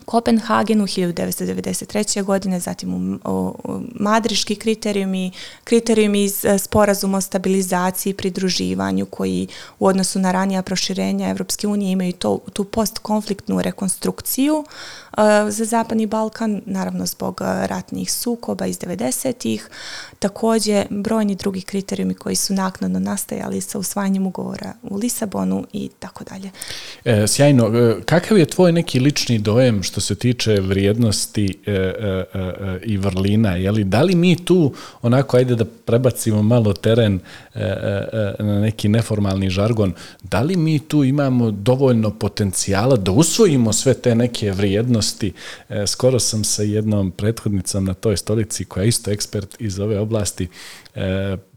Kopenhagenu 1993. godine, zatim u, madriški kriterijumi, kriterijumi iz e, sporazuma o stabilizaciji i pridruživanju koji u odnosu na ranija proširenja Europske unije imaju to, tu postkonfliktnu rekonstrukciju e, za Zapadni Balkan, naravno zbog e, ratnih sukoba iz 90-ih. Također brojni drugi kriterijumi koji su naknadno nastajali sa usvajanjem ugovora u Lisabonu i tako dalje. Sjajno. Kakav je tvoj neki lični dojem što se tiče vrijednosti e, e, e, i vrlina, je li, da li mi tu onako, ajde da prebacimo malo teren na neki neformalni žargon, da li mi tu imamo dovoljno potencijala da usvojimo sve te neke vrijednosti? Skoro sam sa jednom prethodnicom na toj stolici koja je isto ekspert iz ove oblasti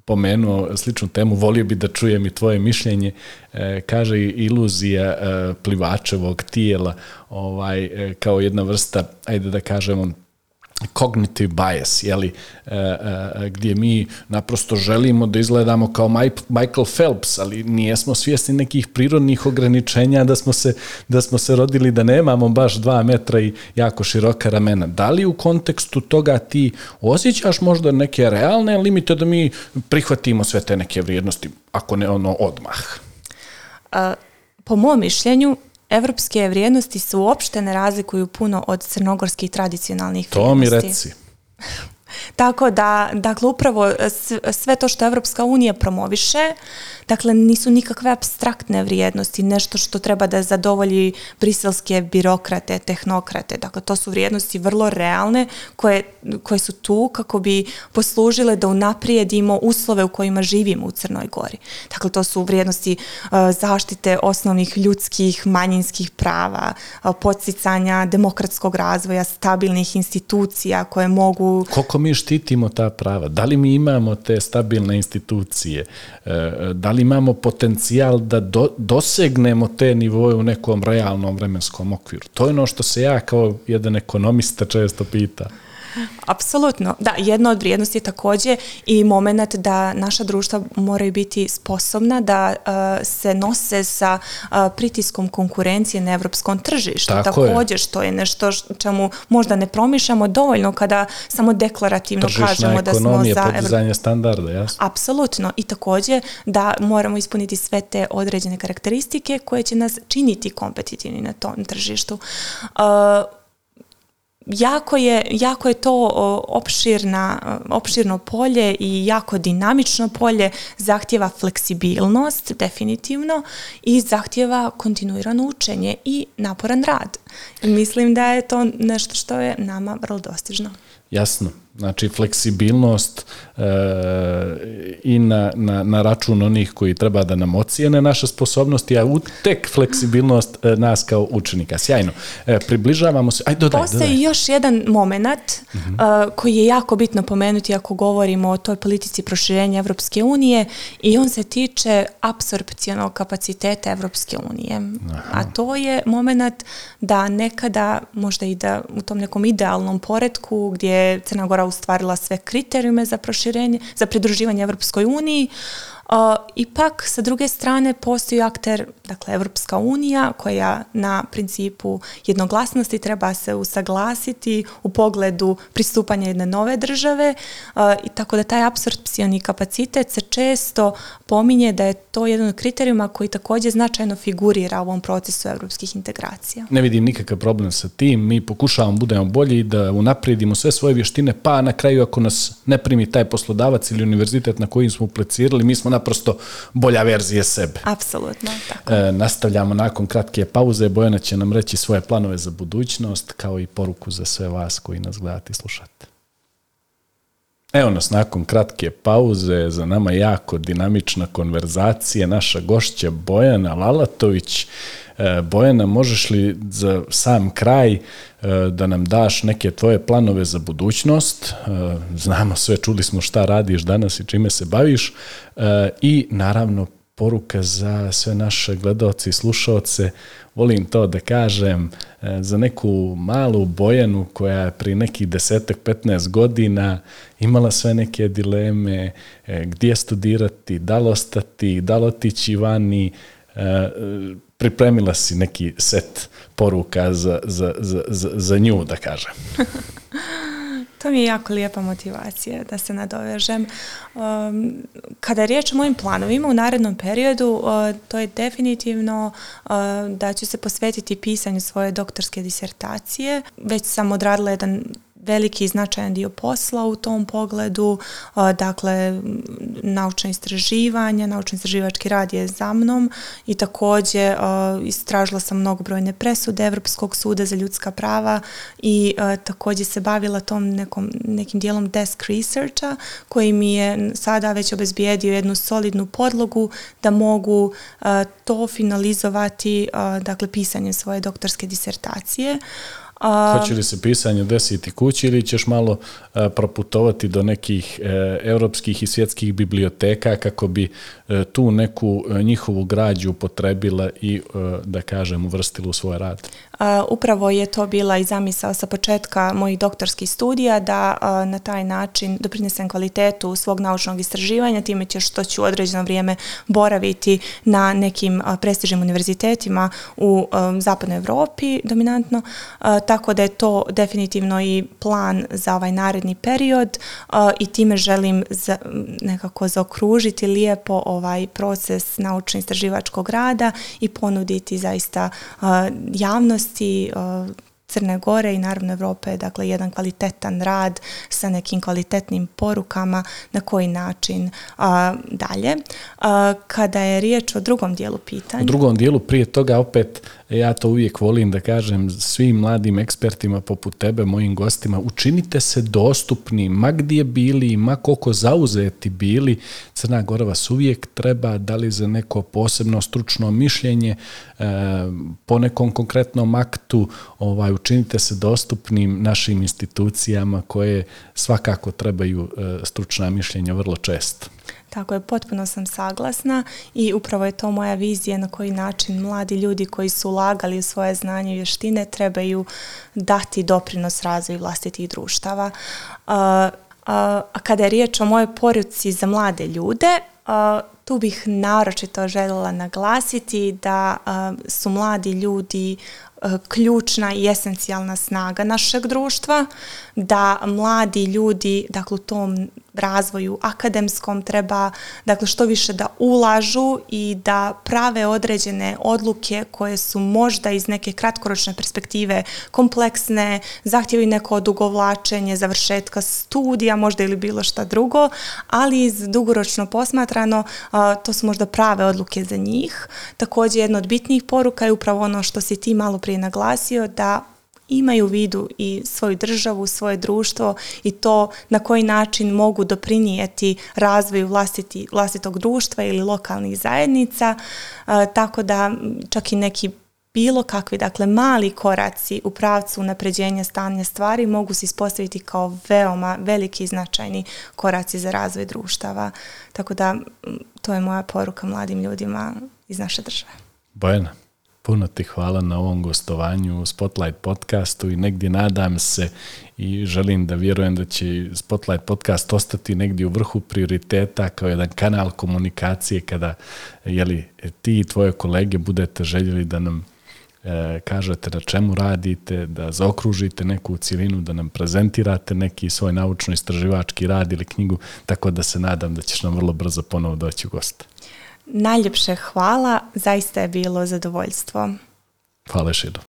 pomenuo sličnu temu, volio bi da čujem i tvoje mišljenje, e, kaže iluzija e, plivačevog tijela ovaj, e, kao jedna vrsta, ajde da kažemo, cognitive bias, jeli, e, e, gdje mi naprosto želimo da izgledamo kao Michael Phelps, ali nijesmo svjesni nekih prirodnih ograničenja da smo se, da smo se rodili da nemamo baš dva metra i jako široka ramena. Da li u kontekstu toga ti osjećaš možda neke realne limite da mi prihvatimo sve te neke vrijednosti, ako ne ono odmah? po mom mišljenju, Evropske vrijednosti se uopšte ne razlikuju puno od crnogorskih tradicionalnih to vrijednosti. To mi reci. (laughs) Tako da, dakle, upravo sve to što Evropska unija promoviše, dakle, nisu nikakve abstraktne vrijednosti, nešto što treba da zadovolji briselske birokrate, tehnokrate. Dakle, to su vrijednosti vrlo realne koje, koje su tu kako bi poslužile da unaprijedimo uslove u kojima živimo u Crnoj Gori. Dakle, to su vrijednosti uh, zaštite osnovnih ljudskih, manjinskih prava, uh, podsticanja demokratskog razvoja, stabilnih institucija koje mogu... Koliko mi štitimo ta prava? Da li mi imamo te stabilne institucije? Uh, da li imamo potencijal da do, dosegnemo te nivoje u nekom realnom vremenskom okviru? To je ono što se ja kao jedan ekonomista često pita. Apsolutno. Da, jedna od vrijednosti je takođe i moment da naša društva moraju biti sposobna da uh, se nose sa uh, pritiskom konkurencije na evropskom tržištu. Tako takođe, je. što je nešto čemu možda ne promišljamo dovoljno kada samo deklarativno Tržišna kažemo da smo za... podizanje standarda, jasno. Apsolutno. I takođe da moramo ispuniti sve te određene karakteristike koje će nas činiti kompetitivni na tom tržištu. Uh, jako je, jako je to opširna, opširno polje i jako dinamično polje, zahtjeva fleksibilnost definitivno i zahtjeva kontinuirano učenje i naporan rad. Mislim da je to nešto što je nama vrlo dostižno. Jasno. Znači, fleksibilnost e, i na, na, na račun onih koji treba da nam ocijene naše sposobnosti, a u tek fleksibilnost e, nas kao učenika. Sjajno. E, približavamo se. Aj, dodaj, Postoji dodaj. još jedan moment uh -huh. uh, koji je jako bitno pomenuti ako govorimo o toj politici proširenja Evropske unije i on se tiče apsorpcijonog kapaciteta Evropske unije. Aha. A to je moment da nekada, možda i da u tom nekom idealnom poredku gdje Crna Gora ustvarila sve kriterijume za proširenje, za pridruživanje Evropskoj uniji, Uh, ipak, sa druge strane, postoji akter, dakle, Evropska unija, koja na principu jednoglasnosti treba se usaglasiti u pogledu pristupanja jedne nove države uh, i tako da taj apsorpcioni kapacitet se često pominje da je to jedan od kriterijuma koji takođe značajno figurira u ovom procesu evropskih integracija. Ne vidim nikakav problem sa tim, mi pokušavamo budemo bolji da unaprijedimo sve svoje vještine, pa na kraju ako nas ne primi taj poslodavac ili univerzitet na kojim smo uplecirali, mi smo naprosto bolja verzija sebe. Apsolutno, tako. E, nastavljamo nakon kratke pauze. Bojana će nam reći svoje planove za budućnost, kao i poruku za sve vas koji nas gledate i slušate. Evo nas nakon kratke pauze, za nama jako dinamična konverzacija, naša gošća Bojana Lalatović. E, Bojana, možeš li za sam kraj e, da nam daš neke tvoje planove za budućnost? Znamo sve, čuli smo šta radiš danas i čime se baviš i naravno poruka za sve naše gledalce i slušalce. Volim to da kažem za neku malu Bojanu koja je pri nekih desetak, 15 godina imala sve neke dileme gdje studirati, da li ostati, da li otići vani, pripremila si neki set poruka za, za, za, za, za nju, da kažem. (laughs) To mi je jako lijepa motivacija da se nadovežem. Um, kada je riječ o mojim planovima u narednom periodu, uh, to je definitivno uh, da ću se posvetiti pisanju svoje doktorske disertacije. Već sam odradila jedan veliki i značajan dio posla u tom pogledu, dakle naučna istraživanja, naučno istraživački rad je za mnom i takođe istražila sam mnogobrojne presude Evropskog suda za ljudska prava i takođe se bavila tom nekom, nekim dijelom desk researcha koji mi je sada već obezbijedio jednu solidnu podlogu da mogu to finalizovati dakle pisanjem svoje doktorske disertacije. A, Hoće li se pisanje desiti kući ili ćeš malo a, proputovati do nekih e, europskih i svjetskih biblioteka kako bi e, tu neku e, njihovu građu potrebila i, e, da kažem, uvrstila u svoj rad? A, upravo je to bila i zamisao sa početka mojih doktorskih studija da a, na taj način doprinesem kvalitetu svog naučnog istraživanja, time će što ću određeno vrijeme boraviti na nekim a, prestižnim univerzitetima u a, zapadnoj Evropi dominantno, a, tako da je to definitivno i plan za ovaj naredni period uh, i time želim za, nekako zaokružiti lijepo ovaj proces naučno-istraživačkog rada i ponuditi zaista uh, javnosti uh, Crne Gore i naravno Europe, dakle jedan kvalitetan rad sa nekim kvalitetnim porukama na koji način a, dalje. A, kada je riječ o drugom dijelu pitanja. U drugom dijelu prije toga opet ja to uvijek volim da kažem svim mladim ekspertima poput tebe, mojim gostima, učinite se dostupni, ma gdje bili, ma koliko zauzeti bili, Crna Gora vas uvijek treba, da li za neko posebno stručno mišljenje, e, po nekom konkretnom aktu, ovaj, učinite se dostupnim našim institucijama koje svakako trebaju e, stručna mišljenja vrlo često. Tako je, potpuno sam saglasna i upravo je to moja vizija na koji način mladi ljudi koji su ulagali u svoje znanje i vještine trebaju dati doprinos razvoju vlastitih društava. A, a, kada je riječ o mojoj poruci za mlade ljude, a, tu bih naročito željela naglasiti da su mladi ljudi ključna i esencijalna snaga našeg društva, da mladi ljudi, dakle u tom razvoju akademskom treba dakle što više da ulažu i da prave određene odluke koje su možda iz neke kratkoročne perspektive kompleksne, zahtjevi neko odugovlačenje, završetka studija, možda ili bilo šta drugo, ali iz dugoročno posmatrano to su možda prave odluke za njih. Također jedna od bitnijih poruka je upravo ono što si ti malo prije naglasio da imaju u vidu i svoju državu, svoje društvo i to na koji način mogu doprinijeti razvoju vlastiti, vlastitog društva ili lokalnih zajednica, tako da čak i neki bilo kakvi, dakle mali koraci u pravcu napređenja stanja stvari mogu se ispostaviti kao veoma veliki i značajni koraci za razvoj društava. Tako da to je moja poruka mladim ljudima iz naše države. Bojana. Puno ti hvala na ovom gostovanju u Spotlight podcastu i negdje nadam se i želim da vjerujem da će Spotlight podcast ostati negdje u vrhu prioriteta kao jedan kanal komunikacije kada jeli, ti i tvoje kolege budete željeli da nam e, kažete na čemu radite, da zaokružite neku cilinu, da nam prezentirate neki svoj naučno-istraživački rad ili knjigu, tako da se nadam da ćeš nam vrlo brzo ponovo doći u goste. Najljepše hvala, zaista je bilo zadovoljstvo. Hvala Šido.